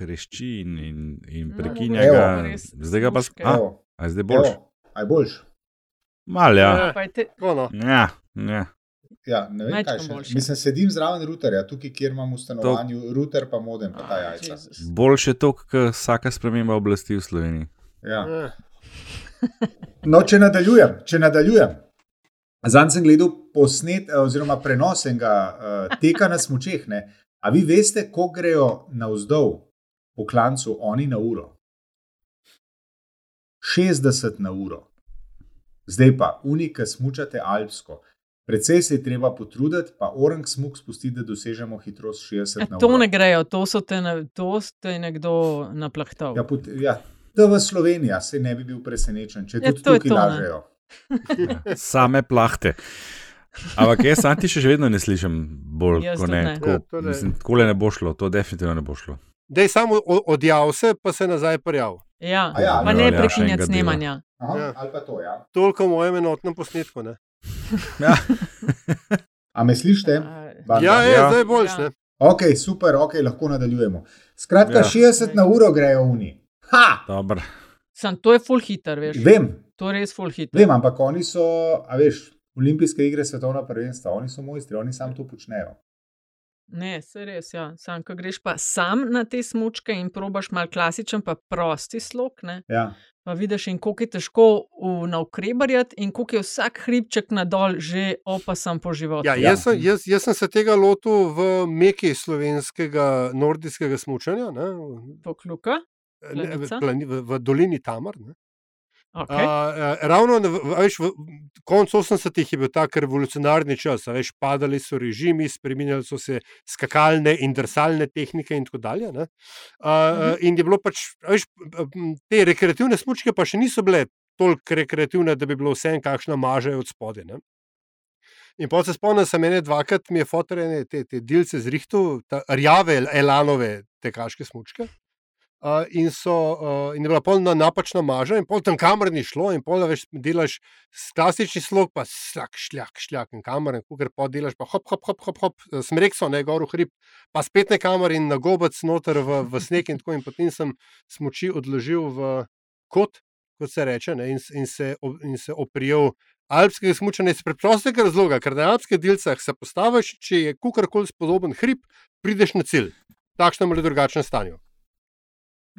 hrešči in, in, in No, prekinja Evo. ga. Res Zdaj ga pa. Evo, A je zdaj boljš? evo, a je boljš? Mal, ja. Ja. No. Ja, ja. Ja, ne vem, kaj Majčkeno še. boljše. Mislim, sedim zraven ruterja, tukaj, kjer imam v stanovanju, ruter pa modem, pa ta Ah, jajca. Jezus. Boljše to, kot vsaka sprememba oblasti v Sloveniji. Ja. Ja. No, če nadaljujem, če nadaljujem. Zdaj sem gledal posnet, eh, oziroma prenos enega uh, teka na smočeh. Ne? A vi veste, ko grejo navzdol po klancu, oni na uro? 60 na uro. Zdaj pa, unika smučate alpsko. Predvsej se je treba potruditi, pa orang smuk spustiti, da dosežemo hitrost 60 A na to uro. ne grejo, to so te, na- to ste nekdo naplahtal. Ja, pot, ja, to v Sloveniji se ne bi bil presenečen, če Ja, tudi to tukaj to, lažejo. Same plahte. Ampak jaz sam ti še vedno ne slišim bolj Jaz kot ne. ne. Tako, Ja, to ne. mislim, takole ne bo šlo, to definitivno ne bo šlo. Dej samo o- odjav se, pa se nazaj prijavil. Ja, A ja, pa no, ne ja, prekinjati snemanja. Aha, Ja. Ali pa to, ja. Toliko o mojem enotnem posnetku. Ne? Ja. A me slišite? Banda? Ja, je, Ja. zdaj boljš. Ja. ne. Ok, super, ok, lahko nadaljujemo. Skratka, Ja. ja. 60 na uro grejo oni. Ha! Dobro. Sam to je full hitter, veš. Vem, To je res full hitter. vem, ampak oni so, a veš, olimpijske igre, svetovna prvenstva, oni so mojstri, oni sam to počnejo. Ne, se res, ja. Sam, ko greš pa sam na te smočke in probaš mal klasičen, pa prosti slog, ne, Ja. pa vidiš, in koliko je težko navkrebarjati in koliko je vsak hribček nadol že opasan po životu. Ja, jaz, sem, jaz, jaz sem se tega lotil v meki slovenskega nordijskega smučanja, ne, Pokluka. ne, v, Planica? plani, v, v dolini Tamar. Ne. Okay. A, ravno veš, v koncu 80-ih je bil tak revolucionarni čas. Veš, padali so režimi, spremenjali so se skakalne in drsalne tehnike, in tako dalje. ne. A, a, in je bilo pač, veš, te rekreativne smočke pa še niso bile toliko rekreativne, da bi bilo vse en kakšna maža od spodaj. ne. In pa se spomnim, sem ene dvakrat mi je fotorene te, te delce zrihtu, rjave, elanove tekaške smočke. Uh, in, so, uh, in je bila polna napačna maža, in pol tam kamer ni šlo, in pol več delaš s klasični slog, pa slak, šljak, šljak, in kamer, in kar pa delaš, pa hop, hop, hop, hop, hop smrekso, ne gor v hrib, pa spet ne kamer in na gobec noter v, v sneg, in tako. In potem sem smoči odložil v kot, kot se reče, ne, in, in, se, in se oprijel. Alpskega smučanja iz preprostega razloga, ker na alpskih delcah se postaviš, če je kukorkoli spodoben hrib, prideš na cilj, takšnem ali drugačnem stanju.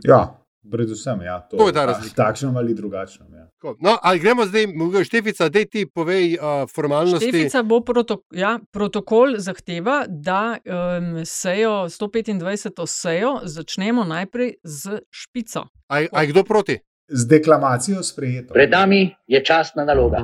Ja, predvsem, ja, to, To je ta ta- razlika. Takšnem ali drugačnem. Ja. No, ali gremo zdaj, mogoče Štefica, da ti povej uh, formalnosti. Štefica bo proto, ja, protokol zahteva, da um, sejo 125. sejo začnemo najprej z špico. A, a je kdo proti? Z deklamacijo sprejeto. Pred nami je častna naloga.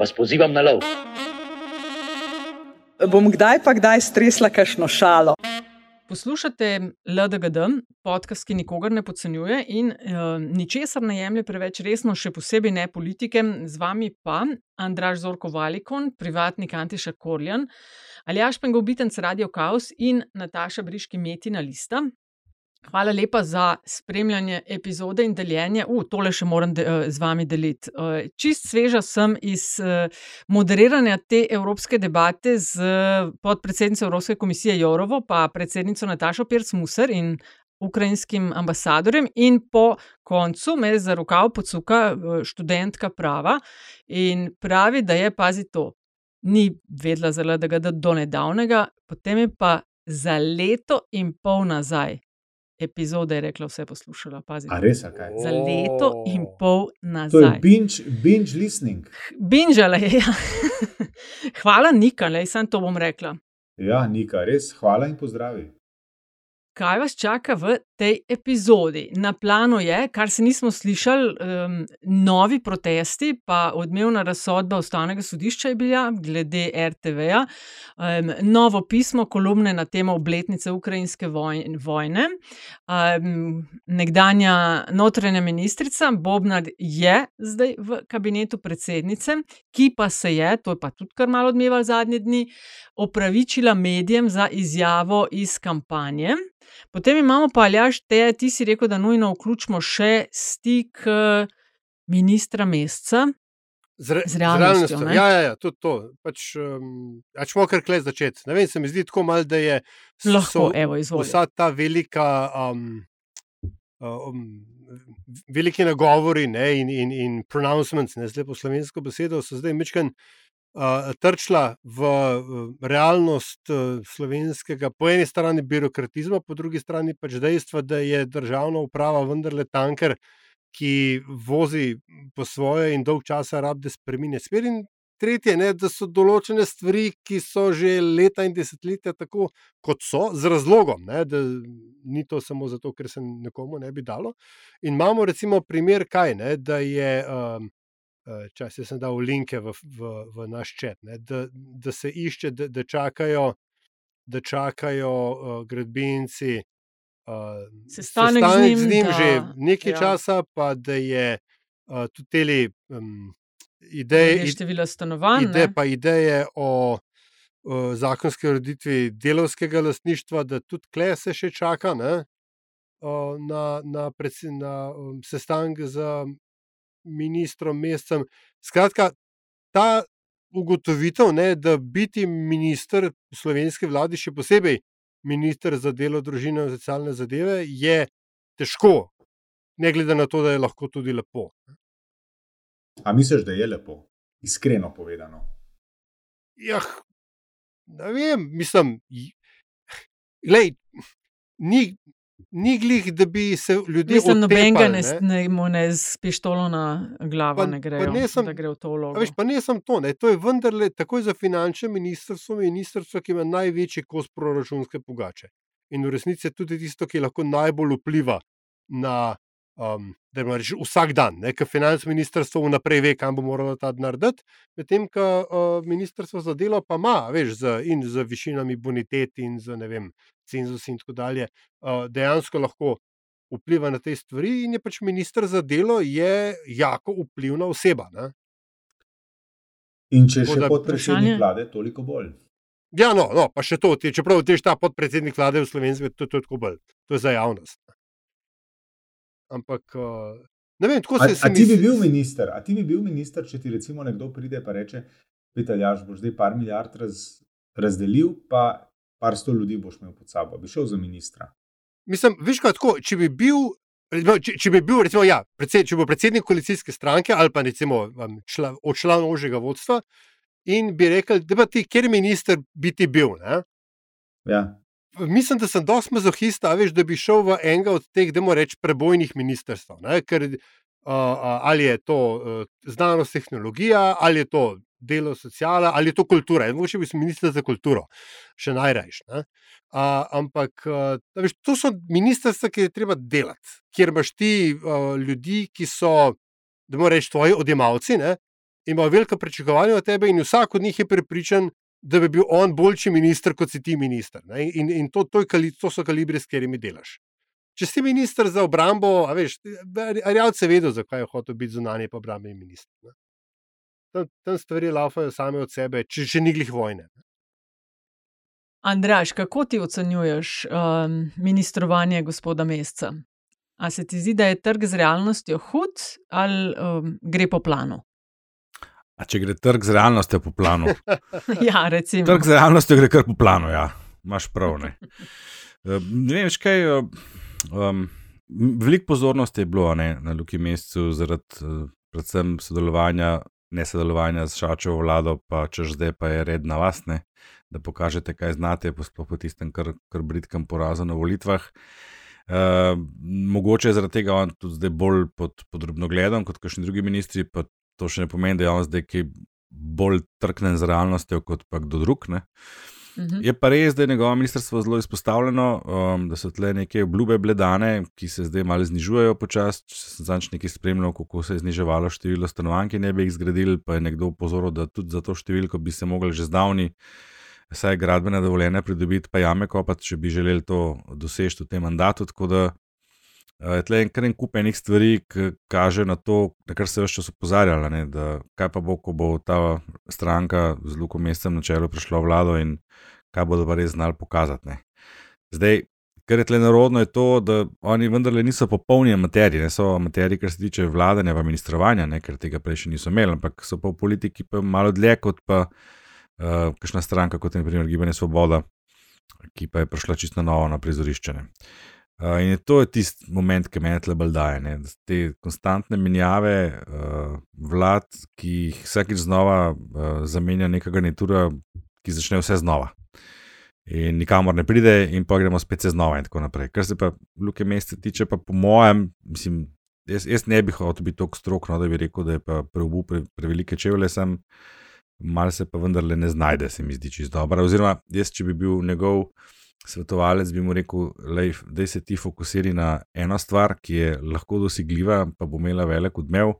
vas pozivam na lov. Bom kdaj pa kdaj stresla kakšno šalo. Poslušate LDGD, podcast, ki nikogar ne podcenjuje in uh, ničesar ne jemlje preveč resno, še posebej ne politike. Z vami pa Andraš Zorko Valikon, privatnik Antiša Korjan, Aljaš Pengovitenc Radio Chaos in Nataša Briški Metina Lista. Hvala lepa za spremljanje epizode in deljenje. U, tole še moram de, uh, z vami deliti. Uh, čist sveža sem iz uh, moderiranja te evropske debate z podpredsednico Evropske komisije Jorovo, pa predsednico Natašo Pirc-Muser in ukrajinskim ambasadorjem, in po koncu me za rokav pocuka študentka prava in pravi, da je pazi to. Ni vedela za LDGD do nedavnega, potem je pa za leto in pol nazaj epizode je rekla, vse poslušala. Pazi. A res, kaj? Za leto in pol To je nazaj. binge, binge listening. Binžala je. Ja. Hvala, Nika, le sem to bom rekla. Ja, Nika, res, hvala in pozdravi. Kaj vas čaka v tej epizodi. Na planu je, kar se nismo slišali, um, novi protesti, pa odmevna razsodba ustavnega sodišča je bila glede RTV-ja, um, novo pismo, kolumne na temo obletnice ukrajinske vojne. Um, nekdanja notranja ministrica Bobnar je zdaj v kabinetu predsednice, ki pa se je, to je pa tudi kar malo odmeval zadnje dni, opravičila medijem za izjavo iz kampanje. Potem imamo pa, Aljaš, te, ti si rekel, da nujno vključimo še stik uh, ministra Mesca. Z, re, z realnostjo. z realnostjo. Ja, ja, ja, tudi to. Pač, um, pač smo kar klej začeti. Ne vem, se mi zdi tako mal, da je Lahko, evo, vsa ta velika. Um, um, Veliki nagovori ne, in, in, in pronouncements, ne zdaj po slovensko besedo, so zdaj mečken trčila v realnost uh, slovenskega, po eni strani birokratizma, po drugi strani pač dejstva, da je državna uprava vendarle tanker, ki vozi po svoje in dolg časa rab, da spremeni smer. In tretje, ne, da so določene stvari, ki so že leta in desetletja tako, kot so, z razlogom, ne, da ni to samo zato, ker se nekomu ne bi dalo. In imamo recimo primer, kaj ne, da je. Um, Čas da sem dal linke v, v, v naš čet, ne, da, da se išče, da, da čakajo, da čakajo uh, gradbinci, uh, sestanek z njim, z njim da, že nekaj ja. časa, pa da je uh, tudi te um, ideje. Število stanovanj. Ide, pa ideje o uh, zakonski ureditvi delovskega lastništva, da tudi kle se še čaka ne, uh, na, na, predsi, na um, sestanek z ministrom Mescem. Skratka, ta ugotovitev, ne, da biti minister v slovenski vladi, še posebej minister za delo, družino in socialne zadeve, je težko, ne glede na to, da je lahko tudi lepo. A misliš, da je lepo, iskreno povedano? Ja, ne vem, mislim, glej, ni. Ni glih, da bi se ljudje Mislim, nobenega otepali, ne, ne, ne z pištolo na glavo Pa- ne pa grejo, ne sem- da gre v to vlogo. Veš, pa ne samo to, ne, to je vendarle takoj za finančne ministrstvo, ministrstvo, ki ima največji kos proračunske pogače. In v resnici je tudi tisto, ki lahko najbolj vpliva na um, da reč, vsak dan, ker finančno ministrstvo vnaprej ve, kam bo moralo ta denar dati, medtem ko uh, ministrstvo za delo pa ima, veš, z, in z višinami bonitet in z ne vem, cenzus in tako dalje, uh, dejansko lahko vpliva na te stvari, in je pač ministr za delo je jako vplivna oseba. Ne? In če Tako še da- podpredsednik vlade, toliko bolj. Ja, no, no, pa še to, ti- čeprav ti ta podpredsednik vlade v Sloveniji, to, to je tako bolj, to je za javnost. Ampak, uh, ne vem, tako A, se, se a ti bi bil minister, a ti bi bil minister, če ti recimo nekdo pride in reče: Petaljaš, boš zdaj par milijard raz, razdelil, pa par sto ljudi boš imel pod sabo, bi šel za ministra. Mislim, veš, kaj tako, če bi bil. Če, če bi bil, recimo, ja, predsed, če bi bil predsednik koalicijske stranke ali pa recimo um, član, ožjega vodstva in bi rekel, da pa ti, ker minister bi ti bil. Ne? Ja. Mislim, da sem dosti mazohista, veš, da bi šel v enega od teh, da moramo reči, prebojnih ministrstv. Ker uh, ali je to uh, znanost, tehnologija, ali je to delo, sociala, ali je to kultura. Jaz Mogoče bi bil minister za kulturo, še najrajš. Uh, ampak uh, veš, to so ministrstva, ki je treba delati, kjer imaš ti uh, ljudi, ki so, da moramo reči, tvoji odjemalci, ne, imajo velika pričakovanja od tebe, in vsak od njih je prepričan, da bi bil on boljši minister, kot si ti minister. Ne? In, in to, to, je, to so kalibri, s katerimi delaš. Če si minister za obrambo, a veš, Arjavce vedo, zakaj je hotel biti zunanji pa obrambni minister. Ne? Tam, tam stvari laufajo same od sebe, če že ni glih vojne. Andraš, kako ti ocenjuješ um, ministrovanje gospoda Mesca? A se ti zdi, da je trg z realnostjo hud ali um, gre po planu? A če gre trg z realnostjo po planu? ja, recimo. Trg z realnostjo gre kar po planu, ja, imaš prav. Ne, Eh, ne vem, kaj. Um, Veliko pozornosti je bilo ne, na Luki mesecu zaradi uh, predvsem sodelovanja, ne sodelovanja z Šačevo vlado, pa češ zdaj pa je red na vas, ne, da pokažete, kaj znate, sploh po tistem kar, kar britkem porazu na volitvah. Uh, mogoče je zaradi tega on tudi zdaj bolj pod, pod drobnogledom kot kakšni drugi ministri, pa to še ne pomeni, da je on zdaj kaj bolj trknen z realnostjo kot pa kdo drug. Ne. Mhm. Je pa res, da je njegovo ministrstvo zelo izpostavljeno, um, da so tle neke obljube bledane, ki se zdaj malo znižujejo počasi. Če sem zadnjič nekaj spremljal, kako se je zniževalo število stanovanj, ki ne bi jih zgradili, pa je nekdo upozoril, da tudi za to številko bi se mogli že zdavni, saj gradbene dovoljenja pridobiti, pa jame kopati, če bi želeli to doseči v tem mandatu. Tako da uh, je tle en kar en kup enih stvari, ki kaže na to, na kar se je vse čas opozarjala, ne, da kaj pa bo, ko bo ta stranka z Lukom Mestem na čelu prišla v vlado in kaj bodo pa res znali pokazati. Ne. Zdaj, kar je tle narodno, je to, da oni vendarle niso popolni amaterji, ne so amaterji, kar se tiče vladanja in ministrovanja, ne, ker tega prej še niso imeli, ampak so pa v politiki pa malo dlje kot pa uh, kakšna stranka, kot je naprimer Gibanje Svoboda, ki pa je prišla čisto novo na prizorišče. Ne. Uh, in to je tisti moment, ki me tle bolj daje. Ne? Te konstantne menjave uh, vlad, ki jih vsakeč znova uh, zamenja neka garnitura, ki začne vse znova. In nikamor ne pride, in pa gremo spet znova, in tako naprej. Kar se pa Luke Mesta tiče, pa po mojem, mislim, jaz, jaz ne bi hotel biti tako strok, no, da bi rekel, da je pa preubu pre, prevelike čevlje, sem malo se pa vendarle ne znajde, se mi zdi čisto dobro. Oziroma, jaz, če bi bil njegov svetovalec, bi mu rekel, da se ti fokusiri na eno stvar, ki je lahko dosegljiva, pa bo imela velik odmev,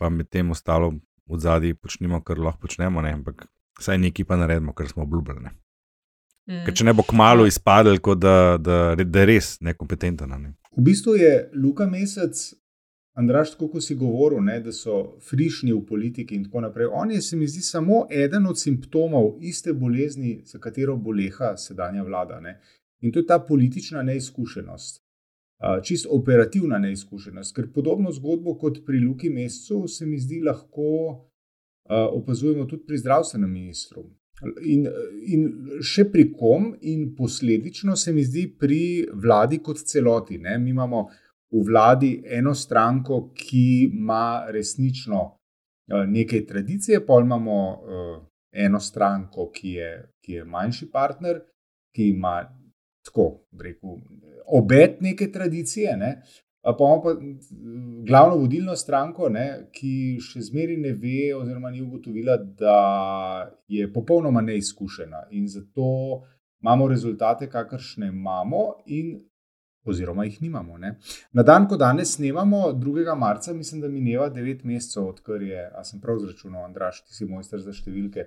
pa med tem ostalo v zadnji počnemo, kar lahko počnemo, ne? ampak vsaj nekaj pa naredimo, kar smo obljubljali. Ne? Mm. Ker če ne bo kmalo izpadel, da, da, da je res nekompetenten. Ne? V bistvu je Luka Mesec, Andraš, tako si govoril, ne, da so frišni v politiki in tako naprej. On je, se mi zdi, samo eden od simptomov iste bolezni, za katero boleha sedanja vlada. Ne. In to je ta politična neizkušenost. Čist operativna neizkušenost, ker podobno zgodbo kot pri Luki Mesecu se mi zdi lahko opazujemo tudi pri zdravstvenem ministru. In, in še pri kom, in posledično se mi zdi pri vladi kot celoti. Ne? Mi imamo v vladi eno stranko, ki ima resnično nekaj tradicije, pa imamo eno stranko, ki je, ki je manjši partner, ki ima tako, rekel, obet neke tradicije. Ne? Pa imamo pa glavno vodilno stranko, ne, ki še zmeraj ne ve, oziroma ni ugotovila, da je popolnoma neizkušena in zato imamo rezultate, kakršne imamo, in, oziroma jih nimamo. Ne. Na dan, ko danes snemamo, 2. marca, mislim, da mineva 9 mesecev, odkar je, a sem prav zračunal, Andraš, ti si mojster za številke,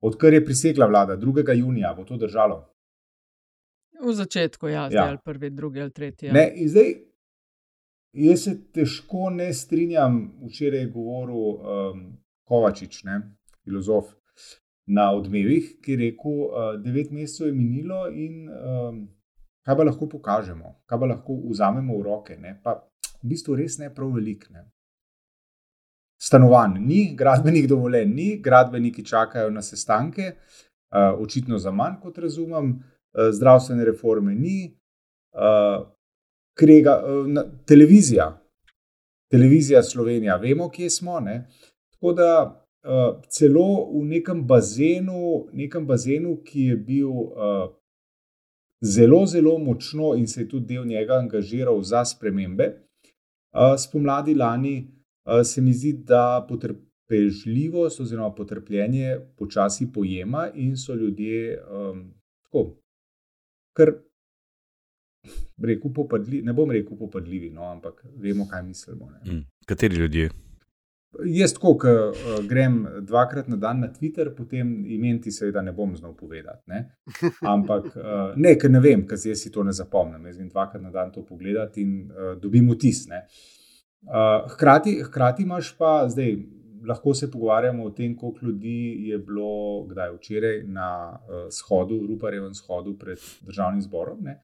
odkar je prisegla vlada, 2. junija, bo to držalo. V začetku, ja, zdaj ja. ali prvi, drugi ali tretji. Ja. Ne, in zdaj. Jaz se težko ne strinjam, včeraj je govoril um, Kovačič, ne, filozof, na odmevih, ki je rekel, da uh, devet mesecev je minilo in um, kaj pa lahko pokažemo, kaj pa lahko vzamemo v roke. Ne, pa v bistvu res ne prav velik. Ne. Stanovanj ni, gradbenih dovoljenj ni, gradbeniki čakajo na sestanke, uh, očitno za manj, kot razumem, uh, zdravstvene reforme ni. Uh, krega, na, televizija, televizija Slovenija, vemo, kje smo. Ne? Tako da uh, celo v nekem bazenu, nekem bazenu, ki je bil uh, zelo, zelo močno in se je tudi del njega angažiral za spremembe, spomladi lani se mi zdi, da potrpežljivost oziroma potrpljenje počasi pojema in so ljudje um, tako. Ker rekel, popadli, ne bom rekel popadljivi, no, ampak vemo, kaj mislimo. Mm. Kateri ljudje? Jaz, ko uh, grem dvakrat na dan na Twitter, potem imen ti seveda ne bom znal povedati. Ne? Ampak uh, ne, ker ne vem, ker jaz si to ne zapomnim. Jaz grem dvakrat na dan to pogledati in uh, dobim vtis. Uh, hkrati, hkrati imaš pa zdaj. Lahko se pogovarjamo o tem, koliko ljudi je bilo kdaj včeraj na uh, shodu, Ruparjevem shodu pred državnim zborom. Ne?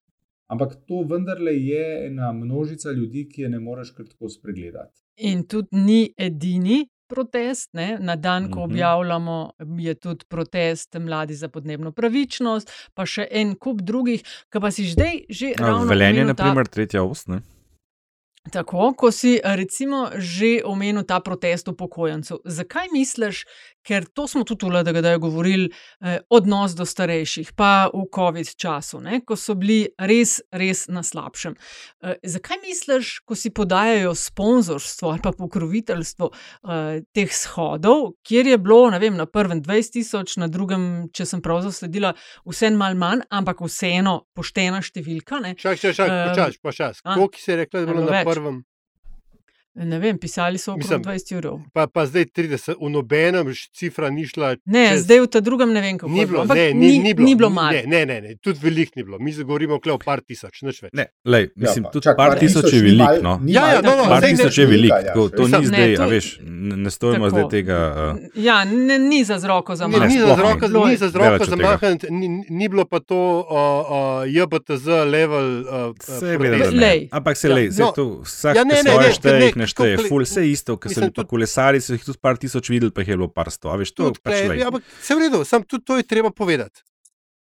Ampak to vendarle je ena množica ljudi, ki je ne moreš kar tako spregledati. In tudi ni edini protest. Ne? Na dan, ko Mhm. objavljamo, je tudi protest Mladi za podnebno pravičnost, pa še en kup drugih, ki pa si zdaj že ravno. Velenje, omenil na primer, tretja ost. Ne? Tako, ko si recimo že omenil ta protest upokojencev. Zakaj misliš, ker to smo tudi v LDGD govorili, eh, odnos do starejših, pa v COVID času, ne, ko so bili res, res na slabšem. Eh, zakaj misliš, ko si podajajo sponzorstvo ali pa pokroviteljstvo eh, teh shodov, kjer je bilo vem, na prvem 20 tisoč, na drugem, če sem prav zasledila, vse malo manj, ampak vseeno poštena številka. Čakaj, čakaj, čakaj, počasi, počasi. Koliko si rekel, da je bilo na prvem? Ne vem, pisali so okoli 20 ur. Pa, pa zdaj 30, v nobenem cifra ni šla. Ne, čez... zdaj v ta drugem ne vem, kako ni bilo. Ne, ni, ni, ni bilo, ni bilo malo. Ne, ne, ne, ne, tudi veliko ni bilo. Mi govorimo o par tisoč, neč več. Ne, lej, mislim, ja, pa, tudi čak, par, par tisoč je veliko. No. Ja, ja, no, no, par tisoč je veliko. Ja, to, to ni zdaj, a veš, ne stojimo zdaj tega. Uh... Ja, ne, ni za zroko za mahanje. Ni za zroko, ni za zroko za mahanje, ni, ni bilo pa to JBTZ level. Uh, uh, ampak se lej, no, vsak ja, ne, ne, ne, šteje, ne šteje, full se vse isto, ker sem pa kolesari, so jih tudi par tisoč videli, pa jih je bilo par sto. Veš, to, pač ja, ampak vse v redu, sam tudi to je treba povedati.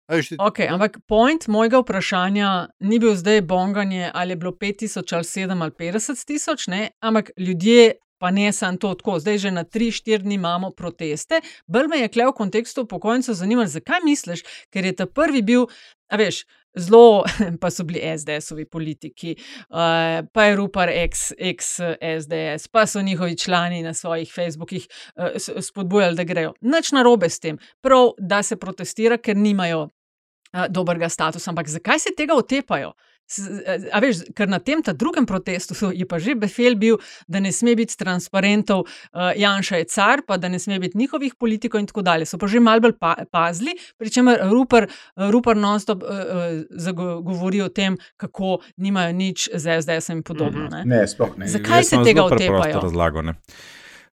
Okay, ampak point mojega vprašanja ni bil zdaj bonganje, ali je bilo 5000 ali 7 ali 50 tisoč, ampak ljudje, pa ne samo to tako, zdaj že na 3-4 dni imamo proteste. Bolj me je kle v kontekstu pokojnicev zanimalo, zakaj misliš, ker je ta prvi bil, a veš, zelo, pa so bili SDS-ovi politiki, uh, pa je Rupert ex-SDS, pa so njihovi člani na svojih Facebookih uh, spodbujali, da grejo. Nič narobe s tem, prav da se protestira, ker nimajo uh, dobrega statusa. Ampak zakaj se tega otepajo? A veš, ker na tem drugem protestu je pa že Befel bil, da ne sme biti transparentov, uh, Janša je car, pa da ne sme biti njihovih politikov in tako dalje. So pa že mal bolj pa, pazili, pri čemer Rupert Ruper non-stop uh, uh, govori o tem, kako nimajo nič z SDS in podobno. Ne, ne sploh ne. Zakaj se tega otepajo? Razlago, ne.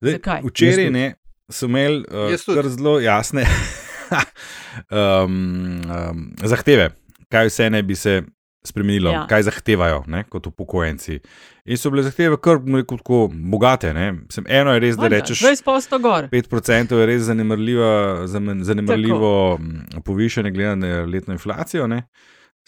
Zdaj, včeraj ne, so imeli uh, zelo jasne um, um, zahteve, kaj vse ne bi se spremenilo, ja. kaj zahtevajo ne, kot upokojenci. In so bile zahteve kar tako bogate. Sem, eno je res, da rečeš: 5% je res zanemrljivo povišanje glede na letno inflacijo. Ne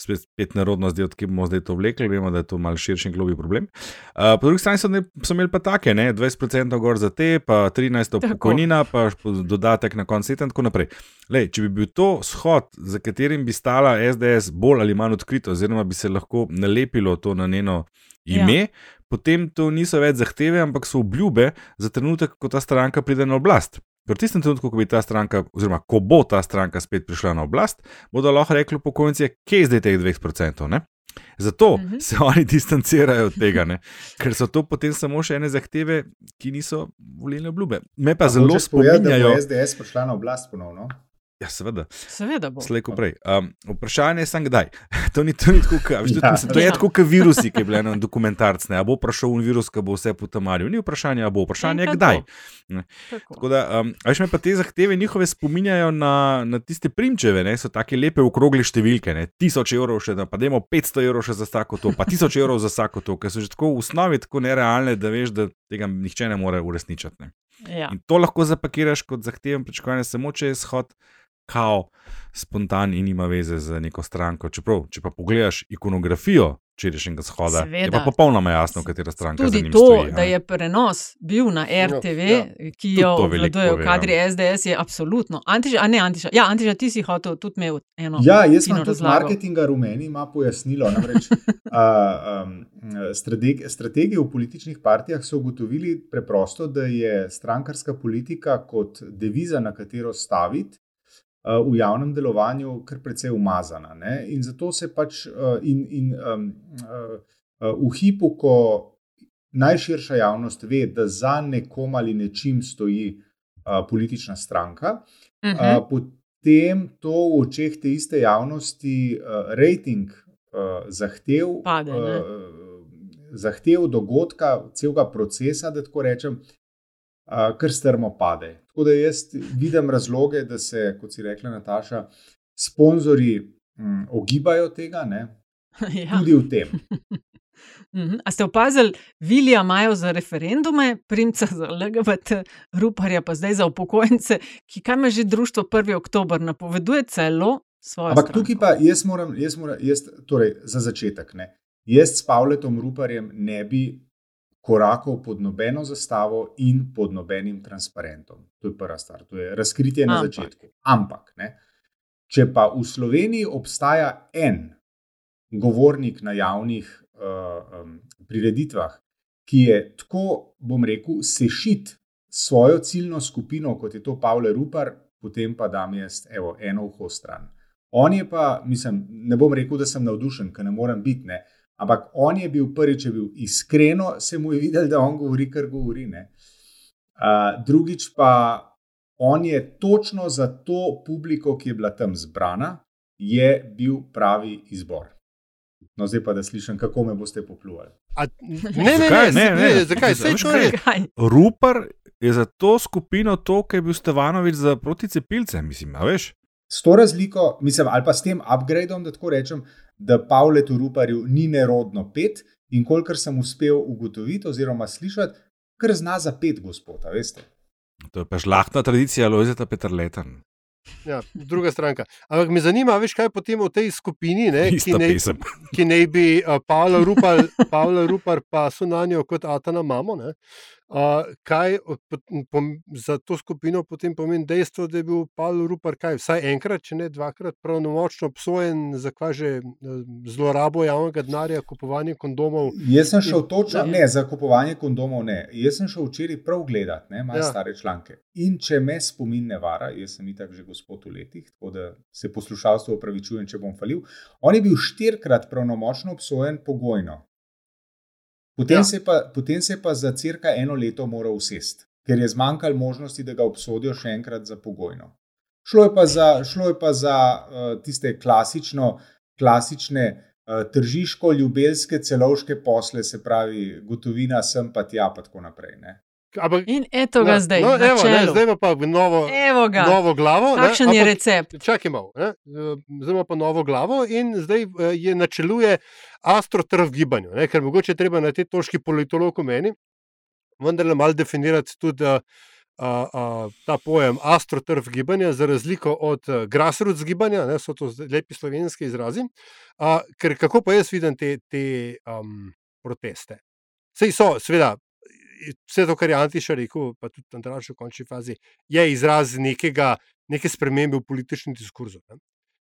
spet, spet nerodno zdaj, odkje bomo zdaj to vlekli, vemo, da je to malce širši in globi problem. Uh, po drugi strani so, ne, so imeli pa take, ne, 20% gor za te, pa 13% pokojnina, pa dodatek na koncu in tako naprej. Lej, če bi bil to shod, za katerim bi stala SDS bolj ali manj odkrito, oziroma bi se lahko nalepilo to na njeno ime. Ja. Potem to niso več zahteve, ampak so obljube za trenutek, ko ta stranka pride na oblast. V tistem trenutku, ko, ta stranka, oziroma, ko bo ta stranka spet prišla na oblast, bodo lahko rekli pokojnici, kje je zdaj teh 20%. Ne? Zato uh mhm. -huh. se oni distancirajo od tega, ne? ker so to potem samo še ene zahteve, ki niso volilne obljube. Me pa A zelo spominjajo, da je SDS prišla na oblast ponovno. Ja, seveda. Seveda bo. Slejko prej. Um, vprašanje je samo kdaj. to ni, to ni tako, kaj, ja. mislim, to je ja. tako, kot virusi, ki je bil en dokumentarc. Ne? A bo prišel un virus, ki bo vse potamaril. Ni vprašanje, a bo vprašanje, kdaj. Tako da, um, veš me pa te zahteve njihove spominjajo na, na tiste primčeve, ne? so tako lepe okrogle številke. Ne? Tisoč evrov še, pa dajmo 500 evrov še za vsako to, pa tisoč evrov za vsako to, ker so že tako v osnovi tako nerealne, da veš, da tega nihče ne more uresničiti. Ja. In to lahko zapakiraš kot zahteven pričakovanje, samo če je shod kao spontan in ima veze z neko stranko. Čeprav, če pa pogledaš ikonografijo včerajšnjega shoda, Seveda. je pa popolnoma jasno, katera stranka je. Tudi to, stoji, da je prenos bil na RTV, ja, ja. ki jo obvladujejo kadri ja. SDS, je absolutno. Antiža, ne, Antiža, ja, Antiža, ti si hotel tudi imel eno. Ja, jaz sem tudi marketinga rumeni, ima pojasnilo. Namreč, a, um, strategi, strategije v političnih partijah so ugotovili preprosto, da je strankarska politika kot deviza, na katero staviti, v javnem delovanju kar precej umazana. Ne? In zato se pač uh, in, in, um, uh, v hipu, ko najširša javnost ve, da za nekom ali nečim stoji uh, politična stranka, uh -huh. uh, potem to v očeh te iste javnosti uh, rejting uh, zahtev. Pade, uh, Zahtev dogodka, celega procesa, da tako rečem, kar strmo pade. Tako da jaz vidim razloge, da se, kot si rekla, Nataša, sponzorji um, ogibajo tega, ja. tudi v tem. Mhm. A ste opazili, Vilija imajo za referendume, primca za LGBT, ruparja pa zdaj za upokojence, ki kaj ima že društvo 1. oktober, napoveduje celo svoje. Ampak stranko. tukaj pa jaz moram, jaz moram jaz, torej, za začetek, ne. jaz s Pavletom Ruparjem ne bi korakov pod nobeno zastavo in pod nobenim transparentom. To je prva stvar, to je razkritje na Ampak. začetku. Ampak, ne, če pa v Sloveniji obstaja en govornik na javnih uh, um, prireditvah, ki je tako, bom rekel, sešit svojo ciljno skupino, kot je to Pavle Rupar, potem pa dam jaz evo, eno uho stran. On je pa, mislim, ne bom rekel, da sem navdušen, ker ne morem biti, ne, ampak on je bil prvič, je bil iskreno, se mu je videl, da on govori, kar govori. Ne. Uh, drugič pa on je točno za to publiko, ki je bila tam zbrana, je bil pravi izbor. No, zdaj pa da slišim, kako me boste popluvali. A, ne, ne, ne, ne, ne, zakaj? Sej Veš to je. Kaj? Rupar je za to skupino to, kar je bil Stevanovič za proticepilce, mislim, a veš? S to razliko, mislim, ali pa s tem upgradeom, da tako rečem, da Pavletu Ruparju ni nerodno pet in kolikor sem uspel ugotoviti oziroma slišati, kar zna za pet gospoda, veste. To je pa žlahtna tradicija Lojzeta Petrleta. Ja, druga stranka. Ampak me zanima, veš, kaj potem v tej skupini, ne, ki, Ista ne, pesem. ki naj bi uh, Pavla Rupar, Pavla Rupar pa so na njo kot Atana mamo. Ne, uh, kaj pom, za to skupino potem pomeni dejstvo, da je bil Pavel Rupar kaj, vsaj enkrat, če ne dvakrat, pravnomočno obsojen za kaj že eh, zlorabo javnega denarja, kupovanje kondomov. Jaz sem šel točno, Ja. ne, za kupovanje kondomov, ne. Jaz sem šel včeraj prav gledat, ne, malo ja. stare članke. In če me spomin ne vara, jaz sem itak že gospod v letih, tako da se poslušalstvo opravičujem, če bom falil. On je bil štirikrat pravnomočno obsojen pogojno. Potem, Ja. se pa, potem se je pa za cirka eno leto moral usest, ker je zmanjkalo možnosti, da ga obsodijo še enkrat za pogojno. Šlo je pa za, šlo je pa za uh, tiste klasično, klasične uh, tržiško-ljubelske celovške posle, se pravi, gotovina sem pa tja, pa tako naprej. Ne. Ampak, In eto ga Ja, zdaj. No, evo, ne, zdaj pa novo, novo glavo. Kakšen ne, je ampak- recept? Čakaj malo, ne, eh, zdaj pa novo glavo in zdaj eh, je načeluje astrotrv gibanju, ne, ker mogoče treba na tej točki politolog meni, vendar malo definirati tudi a, a, a, ta pojem astrotrv gibanja, za razliko od a, grassroots gibanja, ne, so to lepi slovenski izrazi. A, ker kako pa jaz vidim te, te um, proteste? Sej so, seveda, vse to, kar je Antiša rekel, pa tudi Andraš v končni fazi, je izraz nekega, neke spremembe v političnem diskurzu. Ne.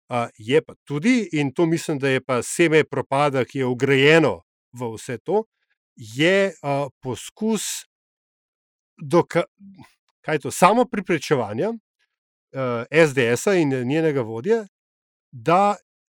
Uh, je pa tudi, in to mislim, da je pa seme propada, ki je ugrajeno v vse to, je uh, poskus doka, kaj to, samo priprečevanja uh, SDS-a in njenega vodje, da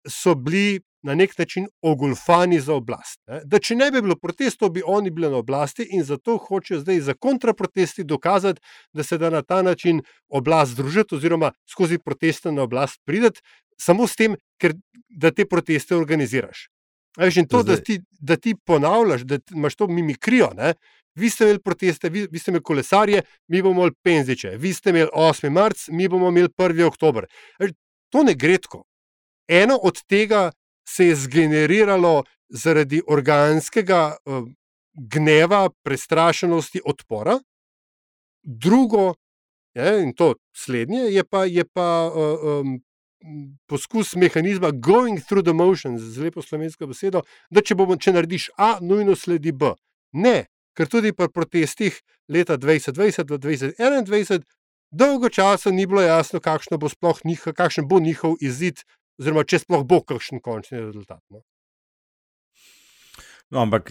so bili na nek način ogulfani za oblast. Ne? Da če ne bi bilo protestov, bi oni bili na oblasti in zato hočejo zdaj za kontraprotesti dokazati, da se da na ta način oblast združiti oziroma skozi proteste na oblast prideti, samo s tem, ker, da te proteste organiziraš. A Veš, in to, da ti, da ti ponavljaš, da imaš to mimikrijo. Ne? Vi ste imeli proteste, vi, vi ste imeli kolesarje, mi bomo imeli penziče, vi ste imeli 8. marc, mi bomo imeli 1. oktober. Veš, To ne gre tako. Eno od tega se je zgeneriralo zaradi organskega uh, gneva, prestrašenosti, odpora, drugo, je, in to slednje, je pa, je pa um, poskus mehanizma going through the motions, z lepo slovensko besedo, da če, bomo, če narediš A, nujno sledi B. Ne, ker tudi pri protestih leta 2020 do 2021 dolgo časa ni bilo jasno, kakšno bo sploh njihov, kakšen bo njihov izid, oziroma če sploh bo kakšen končni rezultat. No. No, ampak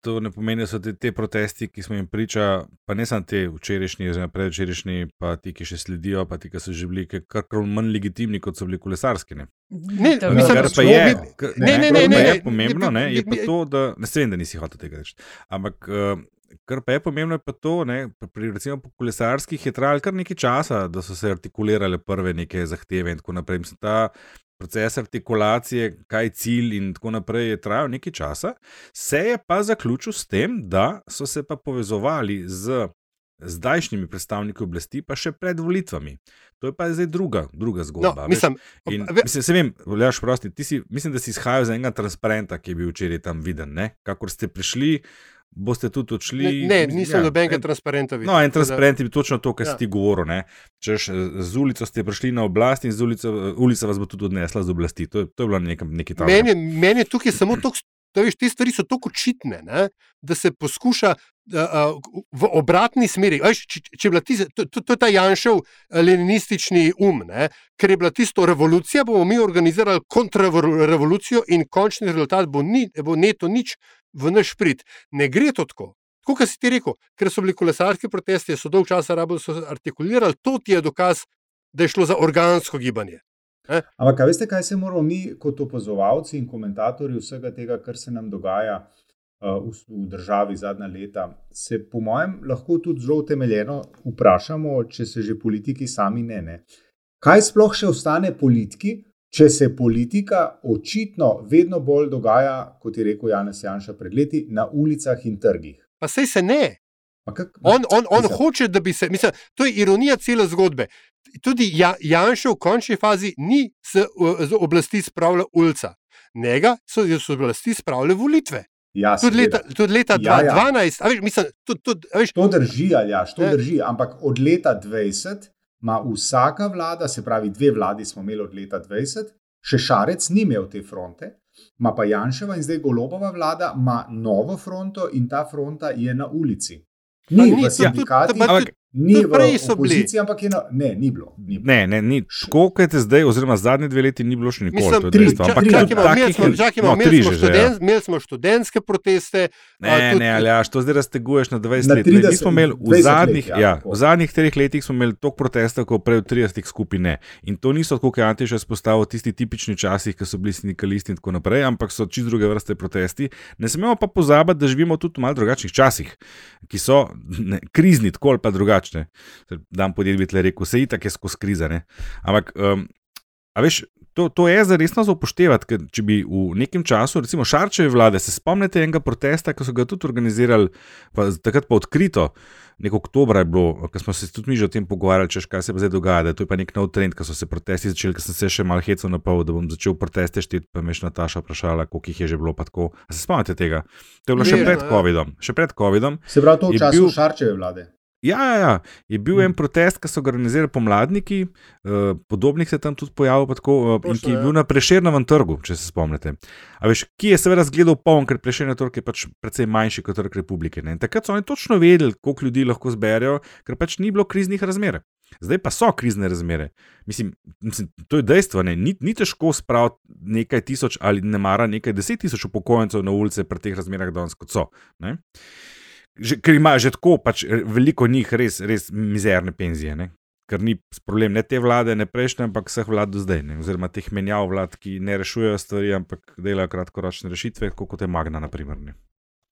to ne pomeni, da so te, te protesti, ki smo jim priča, pa ne samo te včerajšnji, oziroma predvčerajšnji, pa ti, ki še sledijo, pa ti, ki so že bili kar manj legitimni, kot so bili kolesarski. Ne? Ne, To mislim, Kar pa je, kar- ne, ne, ne, pa ne, je ne, pomembno, ne, ne, je ne, pa ne. to, da ne vem, da nisi hotel tega reči. Ampak uh, kar pa je pomembno, je pa to, ne, pri recimo po kolesarskih je trajalo kar nekaj časa, da so se artikulirale prve neke zahteve in tako naprej. Mislim, ta proces artikulacije, kaj je cilj in tako naprej, je trajal nekaj časa, se je pa zaključil s tem, da so se pa povezovali z zdajšnjimi predstavniki oblasti, pa še pred volitvami. To je pa zdaj druga, druga No, zgodba. veš. mislim, In, ve- mislim, se vem, Ljaš, prosti, ti si, mislim, da si izhajal iz enega transparenta, ki je bil včeraj tam viden. Ne? Kakor ste prišli, boste tudi odšli. Ne, ne ja, nobenega en- transparenta videl. No, en da- transparent je točno to, kar Ja. ja. si ti govoril. ne. Češ, eh, z ulico ste prišli na oblast in ulico, eh, ulica vas bo tudi odnesla z oblasti. To je, to je bilo nekam, nekaj takega. Meni, meni je tukaj samo to to, veš, te stvari so tako očitne, ne, da se poskuša uh, v obratni smeri. Veš, če, če tiste, to, to, to je ta Janšev leninistični um, ne, ker je bila tisto revolucija, bomo mi organizirali kontrarevolucijo in končni rezultat bo, ni, bo neto nič v naš prid. Ne gre to tako. Tako, kot si ti rekel, ker so bili kolesarski protesti, so dolgo časa rabili, so artikulirali, to ti je dokaz, da je šlo za organsko gibanje. Eh? Ampak, veste, kaj se moramo mi, kot opazovalci in komentatorji vsega tega, kar se nam dogaja uh, v, v državi zadnja leta, se po mojem lahko tudi zelo utemeljeno vprašamo, če se že politiki sami ne. ne. Kaj sploh še ostane politiki, če se politika očitno vedno bolj dogaja, kot je rekel Janez Janša pred leti, na ulicah in trgih? Pa sej se ne. Kak, on on, on hoče, da bi se. Mislim, to je ironija cele zgodbe. Tudi ja, Janša v končni fazi ni z, z oblasti spravljal ulica, njega so z oblasti spravljale volitve. Ja, tudi, leta, tudi leta ja, 2012, ja. Veš, mislim, tudi, tudi, veš, to drži, ali ja, to drži. Ampak od leta 2020 ima vsaka vlada, se pravi, dve vladi smo imeli od leta 2020, še šarec ni imel te fronte, ima pa Janševa in zdaj golobova vlada, ima novo fronto in ta fronta je na ulici. Ni, ni v sindikatih, ampak Ni v opoziciji, ampak je na, ne, ni bilo. Ni bilo. Ne, ne, ni. Kot je zdaj, oziroma zadnje dve leti, ni bilo še nikoli. Imeli smo študentske proteste. Ne, tudi, ne, ali až to zdaj razteguješ na 20 na let. 30, ne, smo imeli v zadnjih, let, ja, ja, v zadnjih treh letih smo imeli toliko protestov, kot prej v 30 skupine. In to niso, kot je Antiš izpostavil, tisti tipični časi, ki so bili sindikalisti in tako naprej, ampak so čist druge vrste protesti. Ne smemo pa pozabiti, da živimo tudi v malo drugačnih časih, ki so ne, krizni, tako ali pa drugačni drugačne. Dan podjetje bi tle rekel, se itak je skozi krize. Ne? Ampak, um, a veš, to, to je za resno za upoštevati, ker če bi v nekem času, recimo Šarčeve vlade, se spomnite enega protesta, ki so ga tudi organizirali, pa, takrat pa odkrito. Nek oktober je bilo, ko smo se tudi mi že o tem pogovarjali, češ, kaj se pa zdaj dogaja. To je pa nek nov trend, ko so se protesti začeli, ker sem se še malo hecel na pol, da bom začel proteste šteti. Pa me je Nataša vprašala, koliko jih je že bilo. Se spomnite tega? To je bilo še pred ja. COVID-om. Še pred COVID-om. Se pravi, to v času bil... Šarčeve vlade. Ja, ja, ja, je bil en mm. protest, ki so ga organizirali pomladniki, eh, podobnih se tam tudi pojavil, tako, eh, in ki je bil ja. na preširnem trgu, če se spomnite. A veš, ki je seveda zgledal poln, ker preširjen trg je pač precej manjši kot trg republike. Ne? Takrat so oni točno vedeli, koliko ljudi lahko zberejo, ker pač ni bilo kriznih razmer. Zdaj pa so krizne razmere. Mislim, mislim to je dejstvo. Ni, ni težko spraviti nekaj tisoč ali ne mara nekaj deset tisoč upokojencev na ulice pri teh razmerah, danes kot so. Ne? Že, ker ima že tako pač veliko njih res, res mizerne penzije. Ne? Ker ni problem ne te vlade, ne prejšnje, ampak vseh vlad do zdaj, ne? oziroma teh menjav vlad, ki ne rešujejo stvari, ampak delajo kratkoročne rešitve, kot je Magna. Naprimer,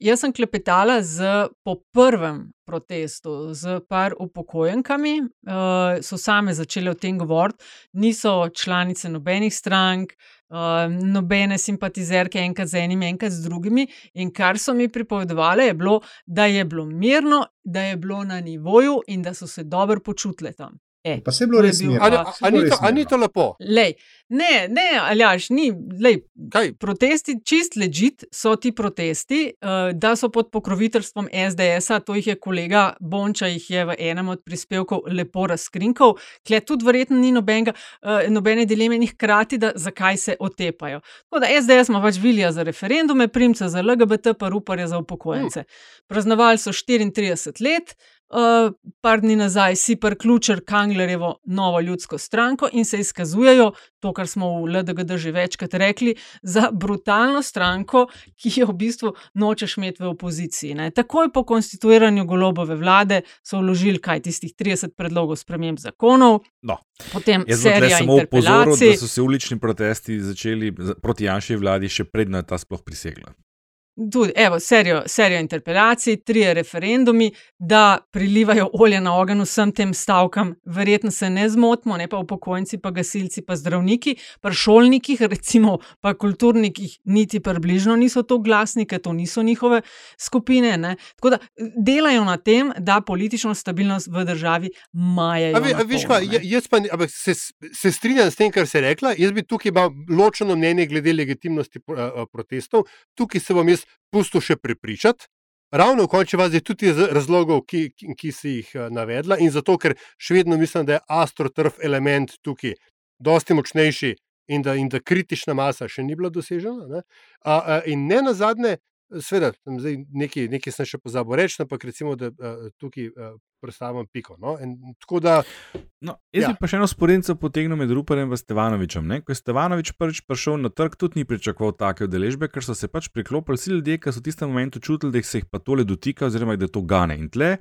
Jaz sem klepetala z po prvem protestu z par upokojenkami, uh, so same začele o tem govoriti, niso članice nobenih strank, uh, nobene simpatizerke, enkrat z enimi, enkrat z drugimi. In kar so mi pripovedovali, je bilo, da je bilo mirno, da je bilo na nivoju in da so se dobro počutile tam. E, pa se je bilo res mirno. Ali ni to lepo? Lej, Ne, ne, aljaš, ni. Lej, protesti, čist ležit so ti protesti, uh, da so pod pokroviteljstvom SDS-a, to jih je kolega Bonča, jih je v enem od prispevkov lepo razkrinkal, kle tudi verjetno ni nobenega, uh, nobene dileme, ni hkrati, da zakaj se otepajo. Tako da SDS ima pač vilja za referendume, primce za LGBT, pa ruparje za upokojence. Hmm. Praznovali so 34 let. Uh, par dni nazaj si priključil Kanglerjevo novo ljudsko stranko in se izkazujejo, to, kar smo v LDGD že večkrat rekli, za brutalno stranko, ki jo v bistvu nočeš imeti v opoziciji. Ne. Takoj po konstituiranju golobove vlade so vložili kaj tistih 30 predlogov sprememb zakonov. No. Potem Jaz sem samo upozoril, da so se ulični protesti začeli proti Janši vladi, še predno je ta sploh prisegla. Tudi, evo, serijo, serijo interpelacij, tri referendumi, da prilivajo olje na ogen vsem tem stavkam. Verjetno se ne zmotimo, ne pa upokojenci, pa gasilci, pa zdravniki, pa šolniki, recimo, pa kulturniki, niti približno niso to glasni, ker to niso njihove skupine. Ne? Tako da delajo na tem, da politično stabilnost v državi majajo. Veš, kaj, jaz pa se, se strinjam s tem, kar se je rekla. Jaz bi tukaj imel ločeno mnenje glede legitimnosti protestov. Tukaj se bom jaz pustil še prepričati. Ravno v končni fazi tudi iz razlogov, ki, ki, ki si jih eh, navedla, in zato, ker še vedno mislim, da je astroturf element tukaj dosti močnejši in da, in da kritična masa še ni bila dosežena. Ne? A, a, in ne na zadnje, seveda, nekaj, nekaj sem še pozabil reči, ampak recimo, da a, tukaj a, predstavljam piko. No? Tako da. No, jaz ja. bi pa še eno sporednico potegnil med Ruperjem in Stevanovičem. Ne? Ko je Stevanovič prvič prišel na trg, tudi ni pričakoval take udeležbe, ker so se pač priklopili vsi ljudje, ki so v tistem momentu čutili, da se jih pa tole dotika, oziroma da to gane. In tle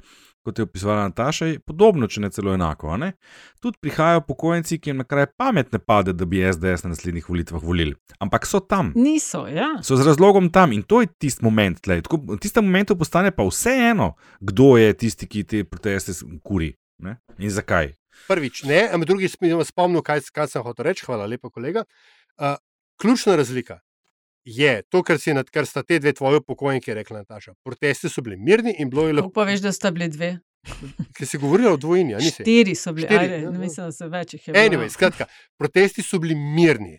kot je opisovala Nataša, je podobno, če ne celo enako. Ne? Tudi prihajajo pokojnici, ki jim na kraj pamet ne pade, da bi SDS na naslednjih volitvah volili. Ampak so tam. Niso, ja. So z razlogom tam in to je tisti moment. Tako, v tistem momentu postane pa vseeno, kdo je tisti, ki te proteste kuri ne? in zakaj. Prvič, ne, ampak drugi spomnil, kaj, kaj sem hotel reči. Hvala lepa, kolega. Uh, ključna razlika. Je to, kar, si, kar sta te dve tvoji pokojniki rekli, Nataša. Protesti so bili mirni in bilo je lahko. Pa veš, da sta bili dve. Ki si govorila o dvojni, ali ne? Štiri so bili, Štiri, ajde, ja, mislim, da so več jih. Anyway, skratka, protesti so bili mirni.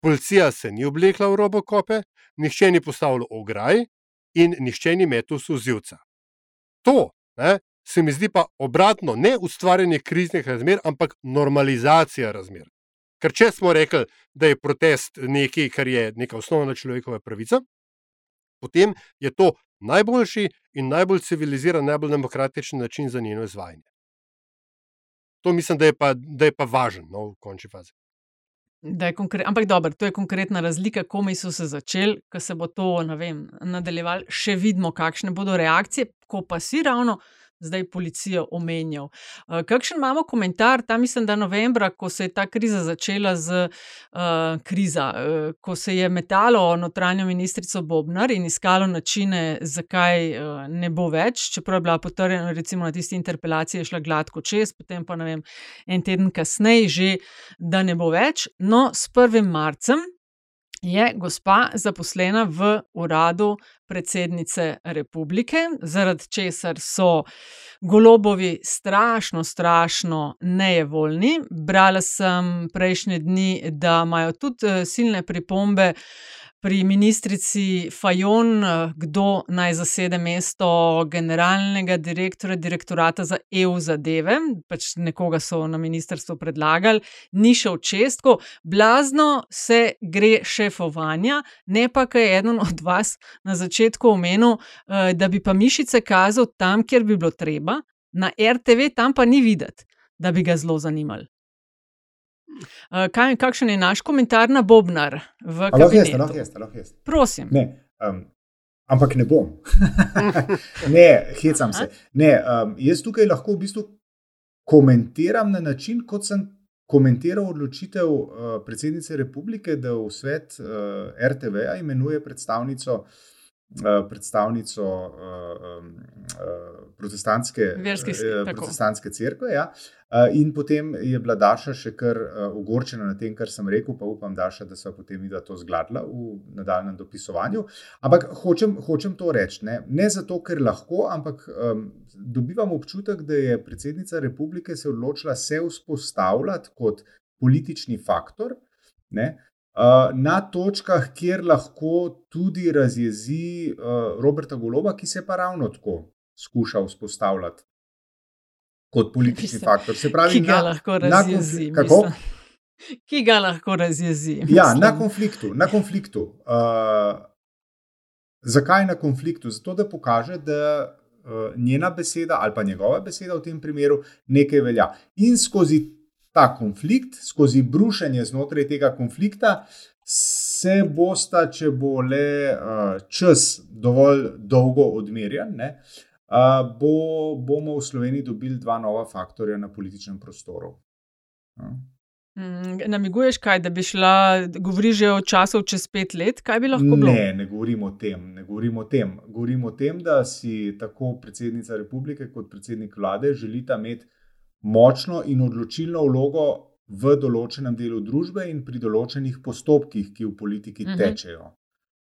Policija se ni oblekla v robokope, nihče ni postavil ograj in nihče ni metel sozivca. To ne, se mi zdi pa obratno, ne ustvarjanje kriznih razmer, ampak normalizacija razmer. Ker če smo rekli, da je protest nekaj, kar je neka osnovna človekova pravica, potem je to najboljši in najbolj civiliziran, najbolj demokratičen način za njeno izvajanje. To mislim, da je pa, da je pa važno no, v končni fazi. Ampak dobro, to je konkretna razlika, komi so se začeli, ko se bo to nadaljevalo, še vidimo, kakšne bodo reakcije, ko pa si ravno zdaj policijo omenjal. Uh, kakšen imamo komentar, tam mislim, da novembra, ko se je ta kriza začela z uh, kriza, uh, ko se je metalo notranjo ministrico Bobnar in iskalo načine, zakaj uh, ne bo več, čeprav je bila potrjena, recimo na tisti interpelaciji, šla gladko čez, potem pa ne vem, en teden kasneje že, da ne bo več. No, s 1. marcem je gospa zaposlena v uradu predsednice republike, zaradi česar so golobovi strašno, strašno nejevoljni. Brala sem prejšnje dni, da imajo tudi eh, silne pripombe pri ministrici Fajon, eh, kdo naj zasede mesto generalnega direktorja direktorata za EU zadeve. Pač nekoga so na ministrstvu predlagali, ni šel čestko, blazno se gre šefovanja, ne pa kaj je eden od vas na začetku omenil, eh, da bi pa mišice kazal tam, kjer bi bilo treba, na RTV tam pa ni videti, da bi ga zelo zanimali. Uh, kaj, kakšen je naš komentar na Bobnar? Lahko jaz, lahko jaz, lahko jaz. Prosim. Ne, um, ampak ne bom. ne, hecam se. Ne, um, jaz tukaj lahko v bistvu komentiram na način, kot sem komentiral odločitev uh, predsednice republike, da v svet uh, RTV-a imenuje predstavnico. Predstavnico uh, uh, protestantske, uh, protestantske crkve. Ja. Eh, in potem je bila Daša še kar eh, ogorčena na tem, kar sem rekel, pa upam, Daša, da so potem videla to zgladla v nadaljem dopisovanju. Ampak hočem, hočem to reči, ne, ne zato, ker lahko, ampak um, dobivam občutek, da je predsednica republike se odločila se vzpostavljati kot politični faktor. Ne, na točkah, kjer lahko tudi razjezi uh, Roberta Goloba, ki se pa ravno tako skuša vzpostavljati kot politični Mislim, faktor. Se pravi, ki ga na, lahko razjezi. Na ki ga lahko razjezi. Ja, na konfliktu. Na konfliktu. Uh, zakaj na konfliktu? Zato, da pokaže, da uh, njena beseda ali pa njegova beseda v tem primeru nekaj velja. In skozi ta konflikt, skozi brušenje znotraj tega konflikta. Se bosta, če bo le uh, čas dovolj dolgo odmerjen, uh, bo, bomo v Sloveniji dobili dva nova faktorja na političnem prostoru. Mm, namiguješ, kaj, da bi šla, govoriš že o času čez pet let, kaj bi lahko bilo? Ne, ne govorim o tem. Ne govorim o tem. Govorim o tem, da si tako predsednica republike kot predsednik vlade želita imeti močno in odločilno vlogo v določenem delu družbe in pri določenih postopkih, ki v politiki uh mhm. -huh. tečejo.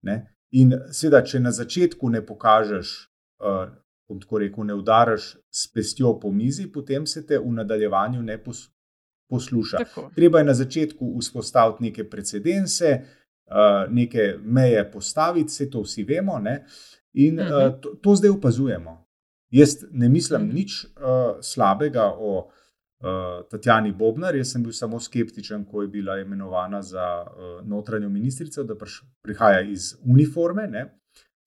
Ne? In seveda, če na začetku ne pokažeš uh, bom tako rekel, ne udaraš s pestjo po mizi, potem se te v nadaljevanju ne pos, posluša. Tako. Treba je na začetku vzpostaviti neke precedense, uh, neke meje postaviti, vse to vsi vemo. Ne? In uh -huh. uh, to, to zdaj opazujemo. Jaz ne mislim uh mhm. nič uh, slabega o uh, Tatjani Bobnar. Jaz sem bil samo skeptičen, ko je bila imenovana za uh, notranjo ministrico, da prihaja iz uniforme. Ne.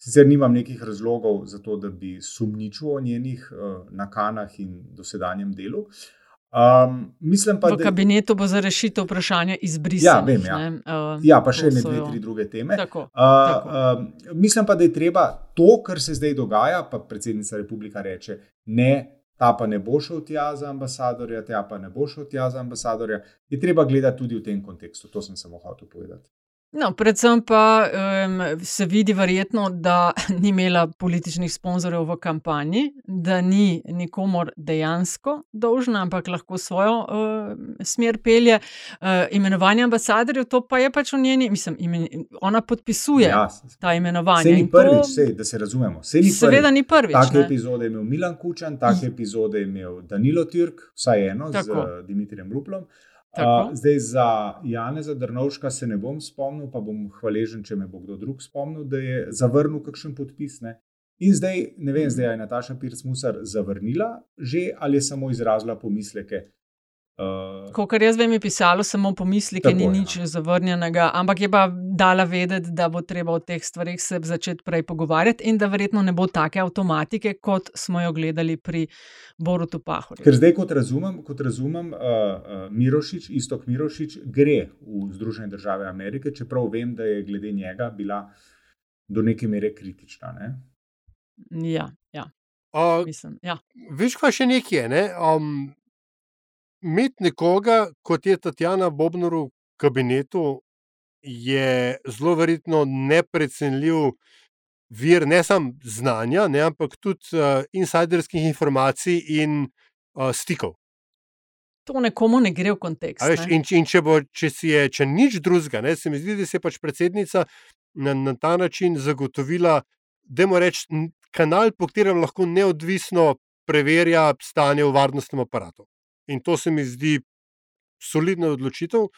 Sicer nimam nekih razlogov za to, da bi sumničil o njenih uh, nakanah in dosedanjem delu. Um, mislim pa, v kabinetu bo za rešitev vprašanja izbrisati. Ja, vem. Ja. Uh, ja, pa še ne dve, tri druge teme. Tako, uh, tako. Uh, mislim pa, da je treba to, kar se zdaj dogaja, pa predsednica republika reče, ne, ta pa ne bo šel tja za ambasadorja, ta pa ne bo šel tja za ambasadorja, je treba gledati tudi v tem kontekstu. To sem samo hotel povedati. No, predvsem pa um, se vidi, verjetno, da ni imela političnih sponzorjev v kampanji, da ni nikomor dejansko dolžna, ampak lahko svojo uh, smer pelje. Uh, imenovanje ambasadorjev, to pa je pač v njeni, mislim, imen, ona podpisuje ja, ta imenovanja. Se ni prvič, to, sej, da se razumemo. Se ni seveda prvič. ni prvič. Take ne? epizode je imel Milan Kučan, take epizode je imel Danilo Türk, vsaj eno Tako. z uh, Dimitrijem Ruplom. Uh, zdaj, za Janeza Drnovška se ne bom spomnil, pa bom hvaležen, če me bo kdo drug spomnil, da je zavrnil kakšen podpis. Ne? In zdaj, ne vem, zdaj je Nataša Pirc-Musar zavrnila že ali je samo izrazila pomisleke, Uh, Kar jaz vem, je pisalo samo pomisleke, tako, ni ja. nič ja. zavrnjenega, ampak je pa dala vedeti, da bo treba o teh stvarih se začeti prej pogovarjati in da verjetno ne bo take avtomatike, kot smo jo gledali pri Borutu Pahorju. Ker zdaj, kot razumem, kot razumem uh, uh, Mirošič, istok Mirošič, gre v Združene države Amerike, čeprav vem, da je glede njega bila do neke mere kritična. Ne? Ja, ja. Uh, Mislim, ja. Veš, kaj še nekaj je. Ne? Um, imeti nekoga, kot je Tatjana Bobnar v kabinetu, je zelo verjetno neprecenljiv vir ne samo znanja, ne, ampak tudi uh, insiderskih informacij in uh, stikov. To nekomu ne gre v kontekst. Veš? In, in če, bo, če si je če nič drugega, ne, se mi zdi, da se je pač predsednica na, na ta način zagotovila, da je reč kanal, po katerem lahko neodvisno preverja stanje v varnostnem aparatu. In to se mi zdi solidna odločitev,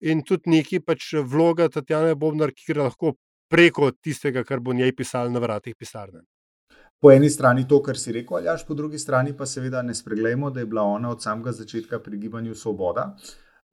in tudi neki pač vloga Tatjana Bobnar, ki gre lahko preko tistega, kar bo njej pisalo na vratih pisarne. Po eni strani to, kar si rekel, ali po drugi strani pa seveda ne spregledamo, da je bila ona od samega začetka pri gibanju Svoboda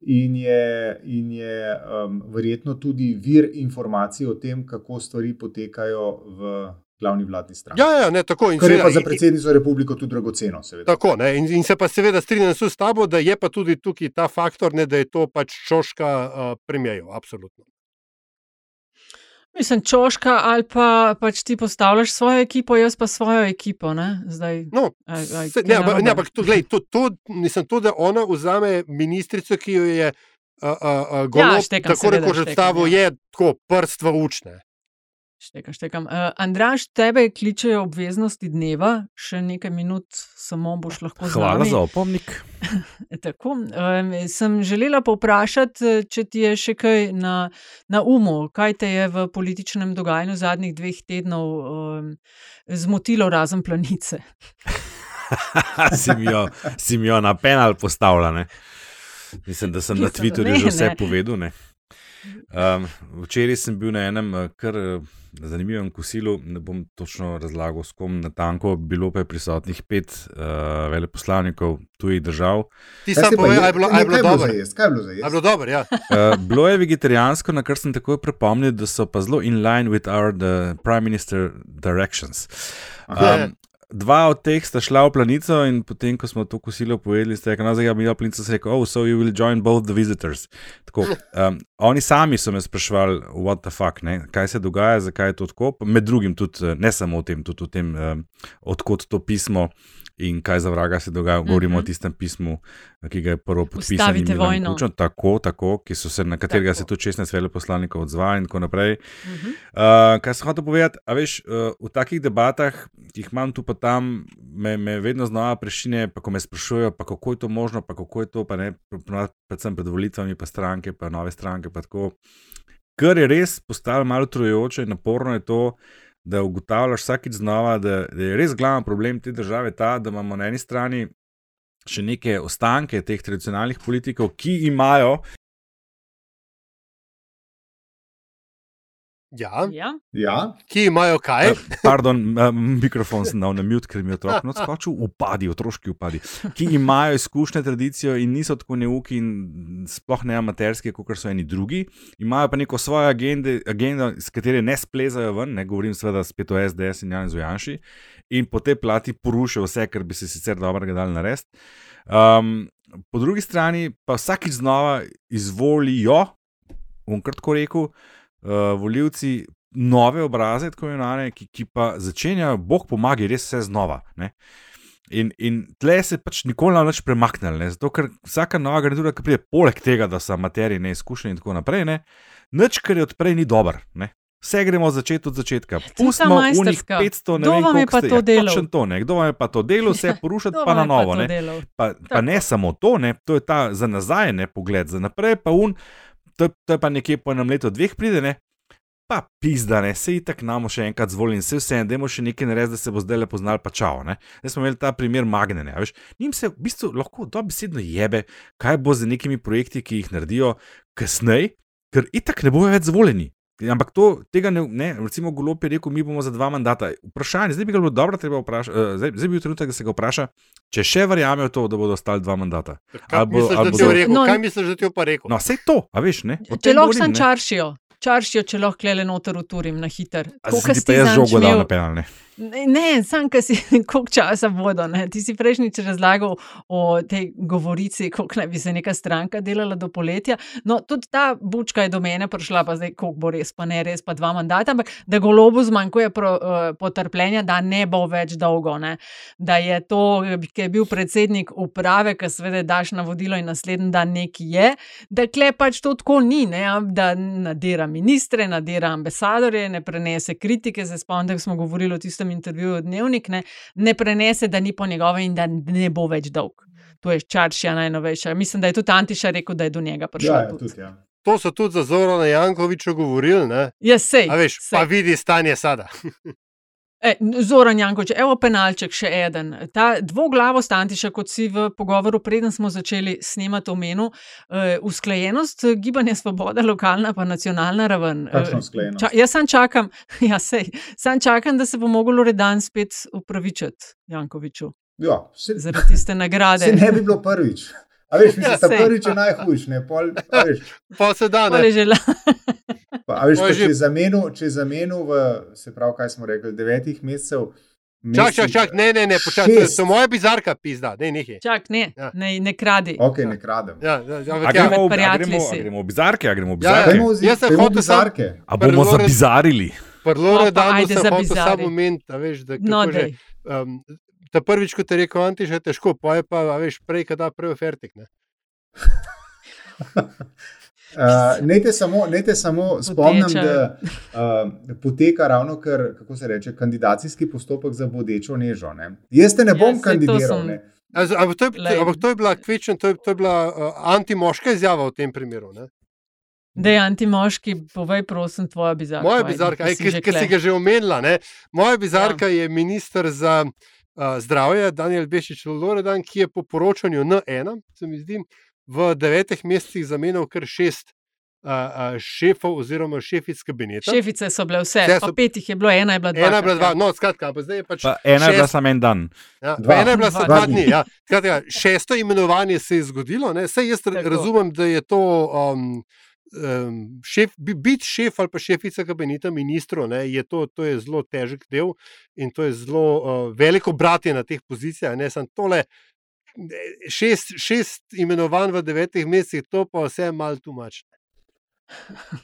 in je, in je um, verjetno tudi vir informacij o tem, kako stvari potekajo v glavni vladni stranki. Ja, ja, ne, tako, Kar je pa za predsednico republike tudi dragoceno. Tako, ne, in, in se pa seveda strinjam s tabo, da je pa tudi tukaj ta faktor, ne, da je to pač čoška uh, premijejo. Absolutno. Mislim, čoška ali pa pač ti postavljaš svojo ekipo, jaz pa svojo ekipo. Zdaj, no, aj, aj, se, ne, ampak, ne, ampak to, glej, to, to, mislim, to, da ona vzame ministrico, ki jo je uh, uh, golo, ja, tako rekoč, predstavo, ja. je tako prstva učne. Štekam, štekam. Uh, Andraš, tebe kličejo obveznosti dneva, še nekaj minut, samo boš lahko zmagal. Hvala za opomnik. Tako, um, sem želela povprašati, če ti je še kaj na, na umu, kaj te je v političnem dogajanju zadnjih dveh tednov um, zmotilo, razen planice. si, mi jo, si mi jo na penal postavljala. Mislim, da sem na Twitterju že vse povedal. Um, včeraj sem bil na enem kar zanimivem kosilu, ne bom točno razlagal, s kom na tanko, bilo pa je prisotnih pet uh, veleposlanikov tujih držav. Ti sam povej, je bilo, je bilo dobro. Kaj je bilo za jesti? Je bilo dobro, ja. uh, bilo je vegetarijansko, na kar sem takoj prepomnil, da so pa zelo in line with our prime minister directions. Um, Dva od teh sta šla v planico, in potem, ko smo to kosilo pojedli, ste rekli: No, zdaj mi je planica rekel: Oh, so you will join both the visitors. Tako, um, oni sami so me sprašvali, what the fuck, ne? kaj se dogaja, zakaj je to tako. Med drugim, tudi, ne samo o tem, tudi o tem, um, odkot to pismo in kaj za vraga se dogaja. Govorimo uh -huh. o mhm. tistem pismu, ki ga je prvo podpisal. Stavite vojno. Kučo, tako, tako, se, na katerega tako. se tudi 16 veleposlanikov odzva in tako naprej. Uh -huh. uh, kaj sem hotel povedati? A veš, uh, v takih debatah, ki jih imam tu pa tam, me, me vedno znova prešine, pa ko me sprašujejo, pa kako je to možno, pa kako je to, pa ne, predvsem pred volitvami, pa stranke, pa nove stranke, pa tako. Kar je res postalo malo trujoče in naporno je to, da ugotavljaš vsakeč znova, da, da je res glavni problem te države ta, da imamo na eni strani še neke ostanke teh tradicionalnih politikov, ki imajo Ja. Ja. Ja. Ki imajo kaj? Eh, Pardon, eh, mikrofon sem dal na mute, ker mi je otrok odskočil. Upadi, otroški upadi. Ki imajo izkušnje, tradicijo in niso tako neuki in sploh ne amaterski, kot so eni drugi. Imajo pa neko svojo agende, agendo, s katero ne splezajo ven, ne govorim seveda spet o SDS in Jan Zujanši. In po tej plati porušijo vse, kar bi se sicer dobrega dal narediti. Um, po drugi strani pa vsakič znova izvolijo, bom kratko rekel, uh, volivci nove obraze, tako imenovane, ki, ki pa začenjajo, bog pomaga, res vse znova. Ne? In, in tle se pač nikoli ne več premaknili, ne? zato ker vsaka nova garnitura, ki pride poleg tega, da so materiji neizkušeni in tako naprej, ne? nič, kar je odprej, ni dober. Ne? Vse gremo začeti od začetka. Pustimo unih majsterska. 500, ne Kdo vem, vam pa ste- to ja, točno to, ne? Kdo vam je pa to delo, vse porušiti, Kdo pa na pa novo. to ne? Pa, pa ne samo to, ne? to je ta za nazaj, ne pogled, za naprej pa un, to, to je pa nekje po enem letu, dveh pride, ne? pa pizda, ne, se itak namo še enkrat zvolim, se vse en, dajmo še nekaj narediti, da se bo zdaj le poznal, pa čau. Ne? Zdaj smo imeli ta primer Magnene, veš, njim se v bistvu lahko dobesedno jebe, kaj bo z nekimi projekti, ki jih naredijo kasneje, ker itak ne bojo več zvoljeni. Ampak to, tega ne, ne, recimo, Golop je rekel, mi bomo za dva mandata. Vprašanje, zdaj bi ga bilo dobro, treba vprašati, uh, zdaj, zdaj bi bil trenutek, da se ga vpraša, če še verjamejo to, da bodo ostali dva mandata. Kaj bo- misliš, bodo- je rekel? No, Kaj misliš, da ti je pa rekel? No, vse to, a veš, ne? Če lahko ne. čaršijo, čaršijo, če lahko klele noter uturim na hiter. A si ti pa jaz žogo dal na penal, ne? Sam, ker si koliko časa vodo. Ne? Ti si prejšnjič razlagal o tej govorici, koliko naj bi se neka stranka delala do poletja. No, tudi ta bučka je do mene prišla, pa zdaj, koliko bo res, pa ne res, pa dva mandata, ampak da golobu zmanjkuje pro, uh, potrpljenja, da ne bo več dolgo. Ne? Da je to, ki je bil predsednik uprave, ki seveda daš navodilo in naslednji dan neki je, da kle pač to tako ni, ne? da nadira ministre, nadira ambasadorje, ne prenese kritike. Zdaj spomnim, da smo govorili o tistem intervjuju Dnevnik, ne, ne prenese, da ni po njegove in da ne bo več dolg. To je čaršija najnovejša. Mislim, da je tudi Antiša rekel, da je do njega prišel. Ja, ja, tudi, ja. To so tudi za Zorana Jankoviča govorili. Ne? Ja, sej, A veš, sej. pa vidi stanje sada. E, Zoran Jankovič, evo penalček, še eden. Ta dvoglavost Antiša, kot si v pogovoru, preden smo začeli snemati omenil, eh, usklajenost eh, gibanja Svoboda, lokalna pa nacionalna raven. Kakšno usklajenost? Ča, jaz sam čakam, ja, sej, sam čakam, da se bo mogel Loredan spet upravičiti Jankoviču Ja, se, zaradi tiste nagrade. se ne bi bilo prvič. A veš, mislim, Ja, da sej. prvič je najhujš, ne pol. Pa se da, Pol ne. že Pa, a veš, pa, če že- je zamenil, če je zamenil v, se pravi, kaj smo rekli, devetih mesecev. Čak, čak, čak, ne, ne, ne, počakaj, to, je moja bizarka, pizda, ne, nekaj. Čak, ne, Ja. ne, ne kradi. Ok, ne kradem. Ja, ja, ja, A ja, gremo, med a gremo, a gremo v bizarke, a gremo v Ja, ja. bizarke. Dajmo vzi- Jaz sem hotel bizarke. A bomo zabizarili? No, ajde da hotel bizari. samo moment, a veš, da No, kako že. dej. Um, ta prvič, ko te je rekel Antiš, je težko, pa je pa, a veš, prej, kada prej fertik. Ne? Uh, Nete samo, nete samo spomnim, Bodeča. da uh, poteka ravno kar, kako se reče, kandidacijski postopek za bodečo nežo. Ne? Jaz te ne Ja, bom to kandidiral. sem- Ne? Ampak to je, Lej. ampak to je bila kvečen, to je, to je bila uh, antimoška izjava v tem primeru. Ne? Da je antimoški, povej, prosim, tvoja bizarka. Moja bizarka, ki aj, si ki, ki si ga že omenila. Ne? Moja bizarka ja. je ministr za uh, zdravje, Daniel Bešič Loredan, ki je po poročanju N1, se mi zdi, v devetih mesecih zamenjal kar šest uh, uh, šefov oziroma šefic kabineta. Šefice so bile vse, Vse pa so- pet jih je bilo, ena je bila dva. Ena je bila dva, no, skratka, pa zdaj je pač. Pa ena je bila šest- samo en dan. Ja, Dva. dva. Ena je bila Dva samo dva dni. dni. Ja. Skratka, šesto imenovanje se je zgodilo. Ne. Sej jaz Tako. razumem, da je to um, um, šef, bi- biti šef ali pa šefica kabineta ministrov. Ne, je to, to je zelo težek del in to je zelo uh, veliko bratje na teh pozicijah. Ne, samo tole. Šest, šest imenovanj v devetih mesecih, to pa vse malo tumač.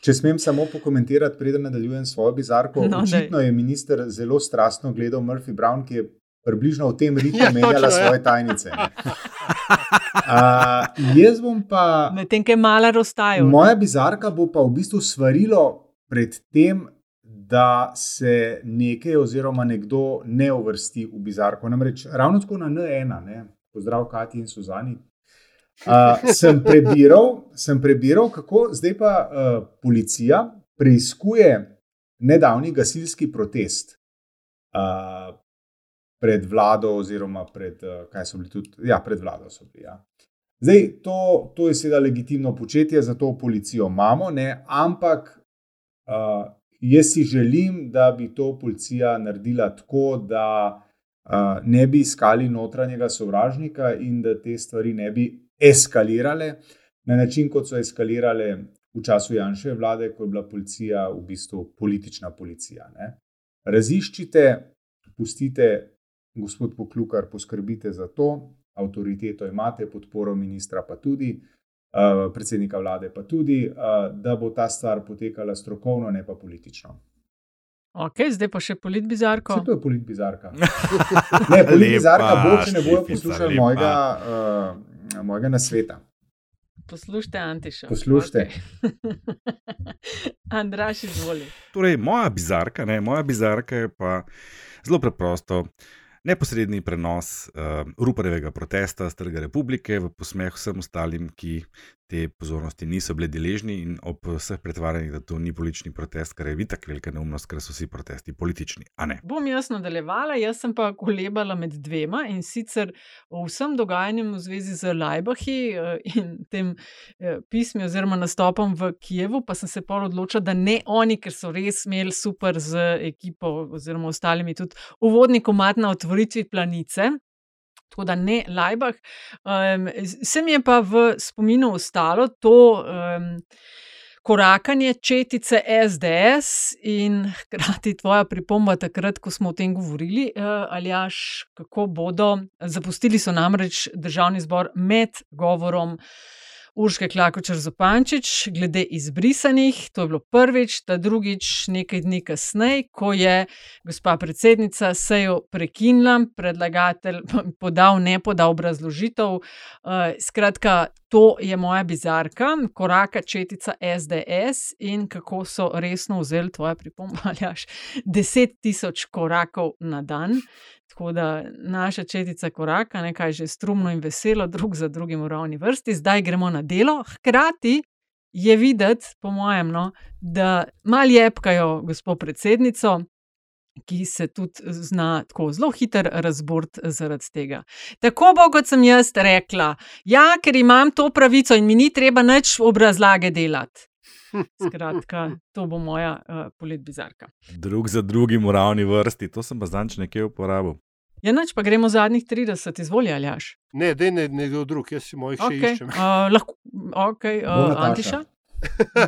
Če smem samo pokomentirati, preden nadaljujem svojo bizarko. No, Očitno je minister zelo strastno gledal Murphy Brown, ki je približno v tem ritmu Ja, ja, menjala točno, ja. svoje tajnice. ne. Uh, jaz bom pa. Medtem, ki je mala roztaja. Moja bizarka bo pa v bistvu svarilo pred tem, da se nekaj oziroma nekdo ne uvrsti v bizarko. Namreč ravno tako na N1, ne? pozdrav Kati in Suzani. Uh, sem, prebiral, sem prebiral, kako zdaj pa uh, policija preiskuje nedavni gasilski protest uh, pred vlado, oziroma pred, uh, kaj so bili tudi, ja, pred vlado so bili. Ja. Zdaj, to, to je seveda legitimno početje, zato policijo imamo, ne? ampak uh, jaz si želim, da bi to policija naredila tako, da uh, ne bi iskali notranjega sovražnika in da te stvari ne bi eskalirale na način, kot so eskalirale v času Janševe vlade, ko je bila policija v bistvu politična policija. Ne. Raziščite, pustite, gospod Poklukar, poskrbite za to, avtoriteto imate, podporo ministra pa tudi. Predsednika vlade, pa tudi, da bo ta stvar potekala strokovno, ne pa politično. Ok, zdaj pa še politbizarko. Vse to je politbizarka. Ne, politbizarka bo, če ne bojo poslušali mojega, uh, mojega nasveta. Poslušajte, Antiša. Poslušajte. Okay. Andraš, izvoli. Torej, moja bizarka, ne, moja bizarka je pa zelo preprosto. Neposredni prenos uh, Ruparjevega protesta z Trga republike v posmeh vsem ostalim, ki te pozornosti niso bili deležni, in ob vseh pretvarjanjih, da to ni politični protest, kar je vitak velika neumnost, ker so vsi protesti politični. Bom jaz nadaljevala, jaz sem pa kolebala med dvema in sicer o vsem dogajanju v zvezi z Lajbahi in tem pismi oziroma nastopom v Kijevu, pa sem se pa odločila, da ne oni, ker so res imeli super z ekipo oziroma ostalimi tudi uvodni komat na otvoritvi planice. Tako da ne Lajbah. Um, se mi je pa v spominu ostalo to um, korakanje četice SDS in hkrati tvoja pripomba takrat, ko smo o tem govorili, uh, ali jaš, kako bodo. Zapustili so namreč državni zbor med govorom. Urške Klakočer Zopančič, glede izbrisanih, to je bilo prvič, ta drugič, nekaj dni kasneje, ko je gospa predsednica sejo prekinila, predlagatelj podal ne podal obrazložitev. Uh, skratka, to je moja bizarka, koraka četica SDS in kako so resno vzeli tvoje pripombe, ali až deset tisoč korakov na dan. Tako da naša četica koraka, nekaj že strumno in veselo, drug za drugim v ravni vrsti, zdaj gremo na delo. Hkrati je videti, po mojem, no, da mal jepkajo gospod predsednico, ki se tudi zna tako zelo hitro razbord zaradi tega. Tako bo, kot sem jaz rekla, ja, ker imam to pravico in mi ni treba nič obrazlage delati. Skratka, to bo moja uh, politbizarka. Drug za drugim v ravni vrsti, to sem pa zdaj nekje uporabil. Ja, noč pa gremo zadnjih 30, izvoli ali jaš. Ne, da ne nekdo drug, jaz si mojih okay. še iščem. Uh, lahko, ok, uh, Antiša.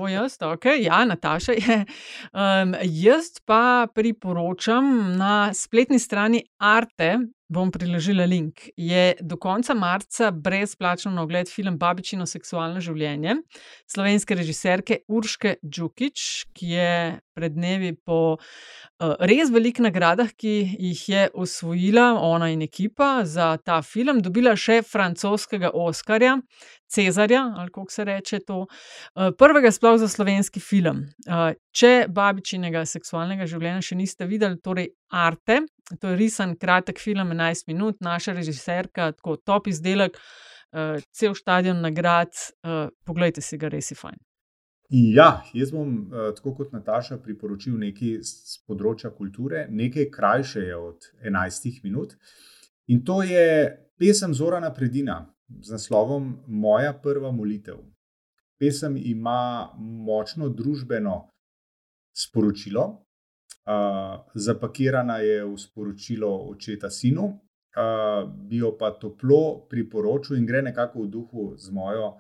Bo jaz, ok, ja, Nataša je. Um, jaz pa priporočam na spletni strani Arte, bom priložila link. Je do konca marca brezplačen na ogled film Babičino seksualno življenje slovenske režiserke Urške Džukič, ki je pred dnevi po uh, res velikih nagradah, ki jih je osvojila ona in ekipa za ta film, dobila še francoskega Oskarja. Cezarja, ali kako se reče to, prvega sploh za slovenski film. Če babičinega seksualnega življenja še niste videli, torej Arte, to je risen, kratek film, 11 minut, naša režiserka, tako top izdelek, cel stadion nagrad, poglejte si ga, res je fajn. Ja, jaz bom, tako kot Nataša, priporočil nekaj z področja kulture, nekaj krajše je od 11 minut. In to je pesem Zorana Predina z naslovom Moja prva molitev. Pesem ima močno družbeno sporočilo, uh, zapakirana je v sporočilo očeta sinu, uh, bi jo pa toplo priporočil in gre nekako v duhu z mojo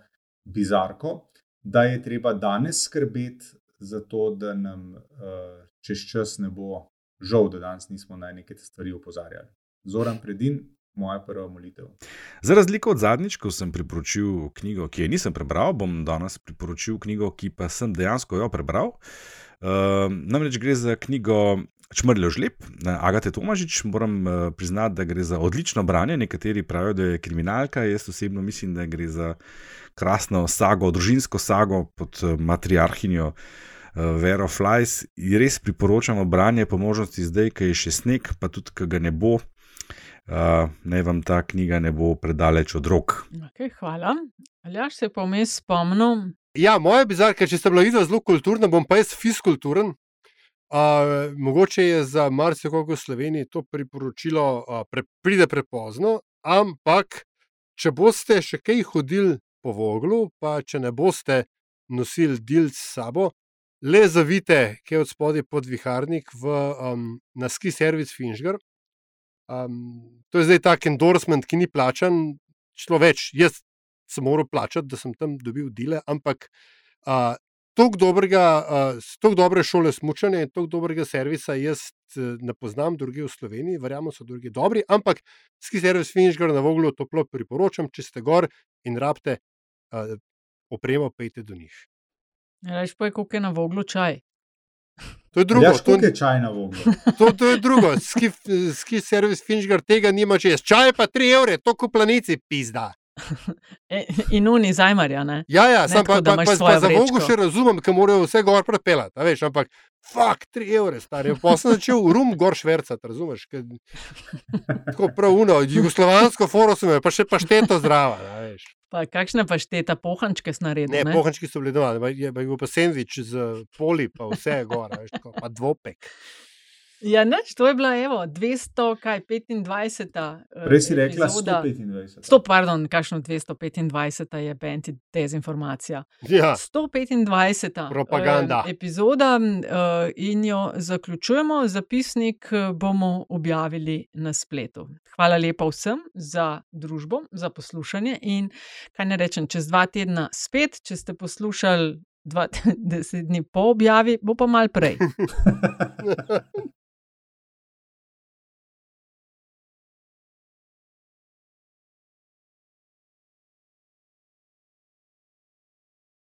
bizarko da je treba danes skrbeti za to, da nam uh, čez čas ne bo žal, da danes nismo na neke stvari opozarjali. Zoran Predin, moja prva molitev. Za razliko od zadnjič, ko sem priporočil knjigo, ki je nisem prebral, bom danes priporočil knjigo, ki pa sem dejansko jo prebral. Uh, namreč gre za knjigo Čmrljo žleb, Agate Tomažič. Moram uh, priznati, da gre za odlično branje. Nekateri pravijo, da je kriminalka, jaz osebno mislim, da gre za krasno sago, družinsko sago pod uh, matriarhinjo uh, Vero Flies. Res priporočamo branje po možnosti zdaj, ki je še sneg, pa tudi, ki ga ne bo. Uh, naj vam ta knjiga ne bo predaleč od rok. Okay, hvala. Ali ja se pa vmes spomnim? Ja, moja bizarka, če ste bila videla zelo kulturna, bom pa jaz fiskulturen. Uh, mogoče je za marsikoga v Sloveniji to priporočilo, uh, pre, pride prepozno, ampak če boste še kaj hodili po voglu, pa če ne boste nosili del s sabo, le zavite, ki je od spodaj pod viharnik, v, um, na ski servis Finžgar. Um, to je zdaj tak endorsement, ki ni plačan, šlo več. Jaz sem moral plačati, da sem tam dobil dele, ampak uh, tako dobrega, uh, tako dobre šole smučanja in tako dobrega servisa jaz uh, ne poznam druge v Sloveniji, verjamem, so drugi dobri, ampak ski servis Finžgar na Voglu toplo priporočam, če ste gor in rabite uh, opremo, pejte do njih. Reč pa je, koliko je na voglu čaj. To je drugo. Ja, to, je čaj na voglu. to, to je drugo. Ski, ski servis Finžgar tega nima čez. Čaj pa 3 evre, to ko planici pizda. E, in oni zajmarja, ne? Ja, ja, Ne sam pa, da pa, pa, svojo pa za. Vogu še razumem, ker morajo vse gor prepelati, veš, ampak fuk, 3 evre, stari. Pa sem začel rum gor švercati, razumeš? Ker, tako prav uno, jugoslovansko foro sem imel, pa še pašteto zdrava, veš. Pa kakšne pa šteta pohančke s naredil? Ne, Ne, pohančki so bili doma, pa je pa je bil pa sendvič z poli, pa vse gor, veš, tako, pa dvopek. Ja, nič, to je bila, evo, 200, kaj, 25. eh, Prej si rekla epizoda. 125. Sto, pardon, kakšno 225 je benti dezinformacija. Ja. 125. Propaganda. eh, epizoda eh, in jo zaključujemo. Zapisnik eh, bomo objavili na spletu. Hvala lepa vsem za družbo, za poslušanje in kaj ne rečem, čez dva tedna spet, če ste poslušali. 20 dni po objavi, bo pa mal prej.